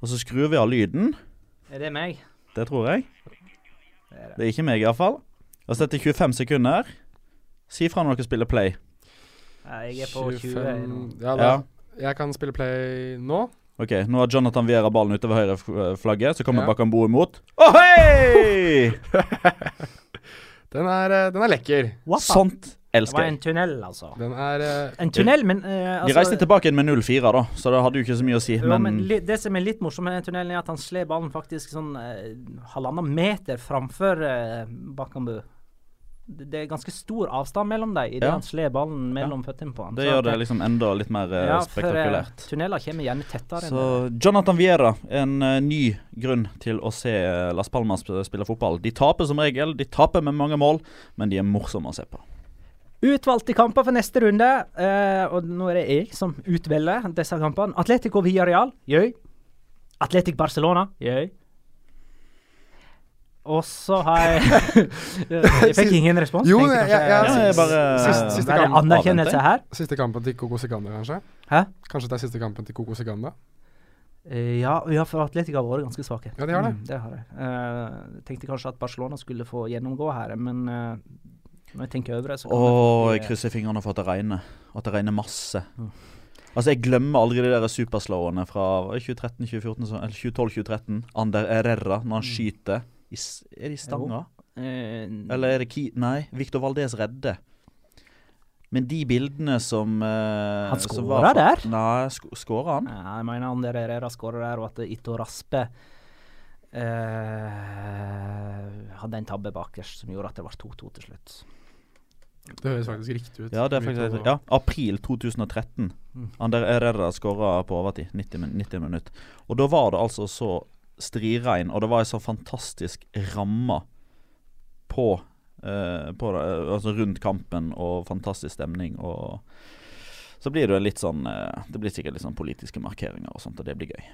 Og så skrur vi av lyden. Er det meg? Det tror jeg. Det er det. Det er ikke meg, iallfall. Og så etter 25 sekunder Si fra når dere spiller play. Ja, Jeg er på 20 nå. Ja, da. Ja. Jeg kan spille play nå. Ok, Nå har Jonathan Viera ballen ute ved høyre flagget. Så kommer Ja. Bakambo imot. Ohoi! Den er, eh, den er lekker. Wappa. Sånt Det var en tunnel, altså. Den er uh, En tunnel, men uh, altså, De reiste tilbake inn med 0-4, da, så det hadde jo ikke så mye å si. Jo, men Men li, det som er litt morsomt med den tunnelen, er at han sler ballen faktisk sånn uh, halvannen meter framfor uh, Bakambu. Det, er ganske stor avstand mellom dem idet Ja. han slår ballen mellom føttene på han. det gjør det liksom enda litt mer ja, spektakulært. for, uh, tunneler kommer gjerne tettere Så. Jonathan Viera, en uh, ny grunn til å se eh, Las Palmas spille fotball. De taper som regel, de taper med mange mål, men de er morsomme å se på. Utvalgte kamper for neste runde, uh, og nå er det jeg som utvelger disse kampene. Atletico Villarreal, jøy. Atletic Barcelona, jøy. Og så har jeg Jeg fikk ingen respons. Jo, jeg, jeg, jeg, jeg bare- siste, siste, kamp, anerkjennelse her? siste kampen til Coco Siganda, kanskje? Hæ? Kanskje det er siste kampen til Coco Siganda? Eh, ja, ja, for Atletica har vært ganske svake. Ja, de har det. Mm, det har jeg. Uh, tenkte kanskje at Barcelona skulle få gjennomgå her, men uh, når jeg tenker over det, så kan jeg krysser fingrene for at det regner. At det regner masse. Mm. Altså, jeg glemmer aldri de der superslowene fra 2013-2014, eller 2012-2013. Ander Herrera, når han skyter i, Er det i stanga? Eh, Eller er det Ki... Nei, Victor Valdez redde. Men de bildene som uh, Han skåra der? Nei, sk skåra han? Ja, jeg mener Ander Herrera skåra der, og at Ito Raspe uh, hadde en tabbe bakerst som gjorde at det ble 2-2 til slutt. Det høres faktisk riktig ut. Ja, det er faktisk Ja, april 2013. Mm. Ander Herrera skåra på overtid. 90, min 90 minutter. Og da var det altså så striregn, og det var ei så fantastisk ramme på, eh, på det, Altså rundt kampen, og fantastisk stemning, og så blir det litt sånn eh, Det blir sikkert litt sånn politiske markeringer og sånt, og det blir gøy.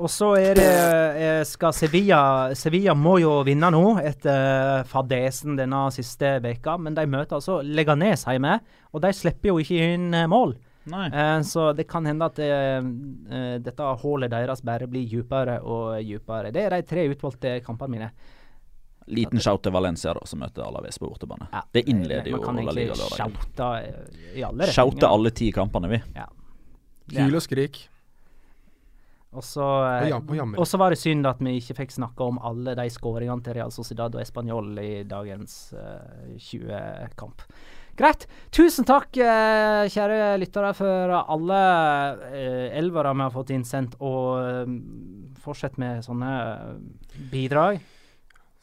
Og så er det eh, skal Sevilla Sevilla må jo vinne nå etter fadesen denne siste veka, men de møter altså Leganes hjemme, og de slipper jo ikke inn eh, mål. Nei. Eh, så det kan hende at eh, eh, dette hullet deres bare blir dypere og dypere. Det er de tre utvalgte kampene mine. Liten shout til Valencia, da, som møter Alaves på bortebane. Ja, det innleder jo La Liga lørdag. shoute eh, i alle Shoute alle ti kampene, vi. Ja. Hyl og skrik. Og så, eh, og så var det synd at vi ikke fikk snakka om alle de skåringene til Real Sociedad og Español i dagens uh, 20-kamp. Greit. Tusen takk, eh, kjære lyttere, for alle uh, elvere vi har fått innsendt. Og eh, fortsett med sånne eh, bidrag.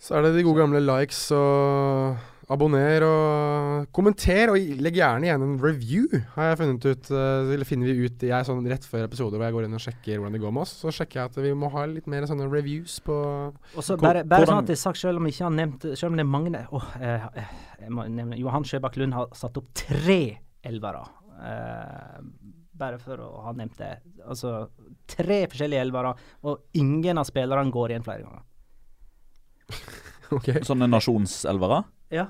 Så er det de gode gamle likes og abonner og kommenter. Og legg gjerne igjen en review, har jeg funnet ut. eh, Eller finner vi ut jeg sånn rett før episoder hvor jeg går inn og sjekker hvordan det går med oss. Så sjekker jeg at vi må ha litt mer sånne reviews på Og så bare, bare sånn at det er sagt, selv om ikke har nevnt Selv om det er mange åh, eh, eh, jeg må nevne, Johan Sjøbakk Lund har satt opp tre elvere. Eh, bare for å ha nevnt det. Altså tre forskjellige elvere, og ingen av spillerne går igjen flere ganger. Sånne nasjonselvere. Ja.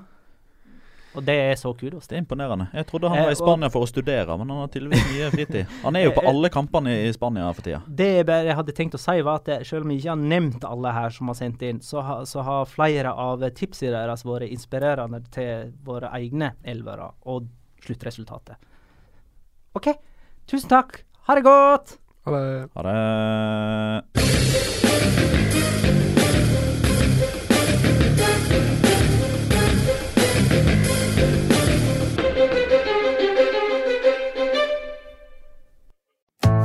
Og det er så kudos. Det er imponerende. Jeg trodde han Eh, var i Spania for å studere, men han har tydeligvis mye fritid. Han er jo på Eh, eh. alle kampene i Spania for tida. Det jeg hadde tenkt å si, var at selv om jeg ikke har nevnt alle her som har sendt inn, så, har, så har flere av tipsene deres vært inspirerende til våre egne elvere og sluttresultatet. OK. Tusen takk. Ha det godt. Ha det. Ha det.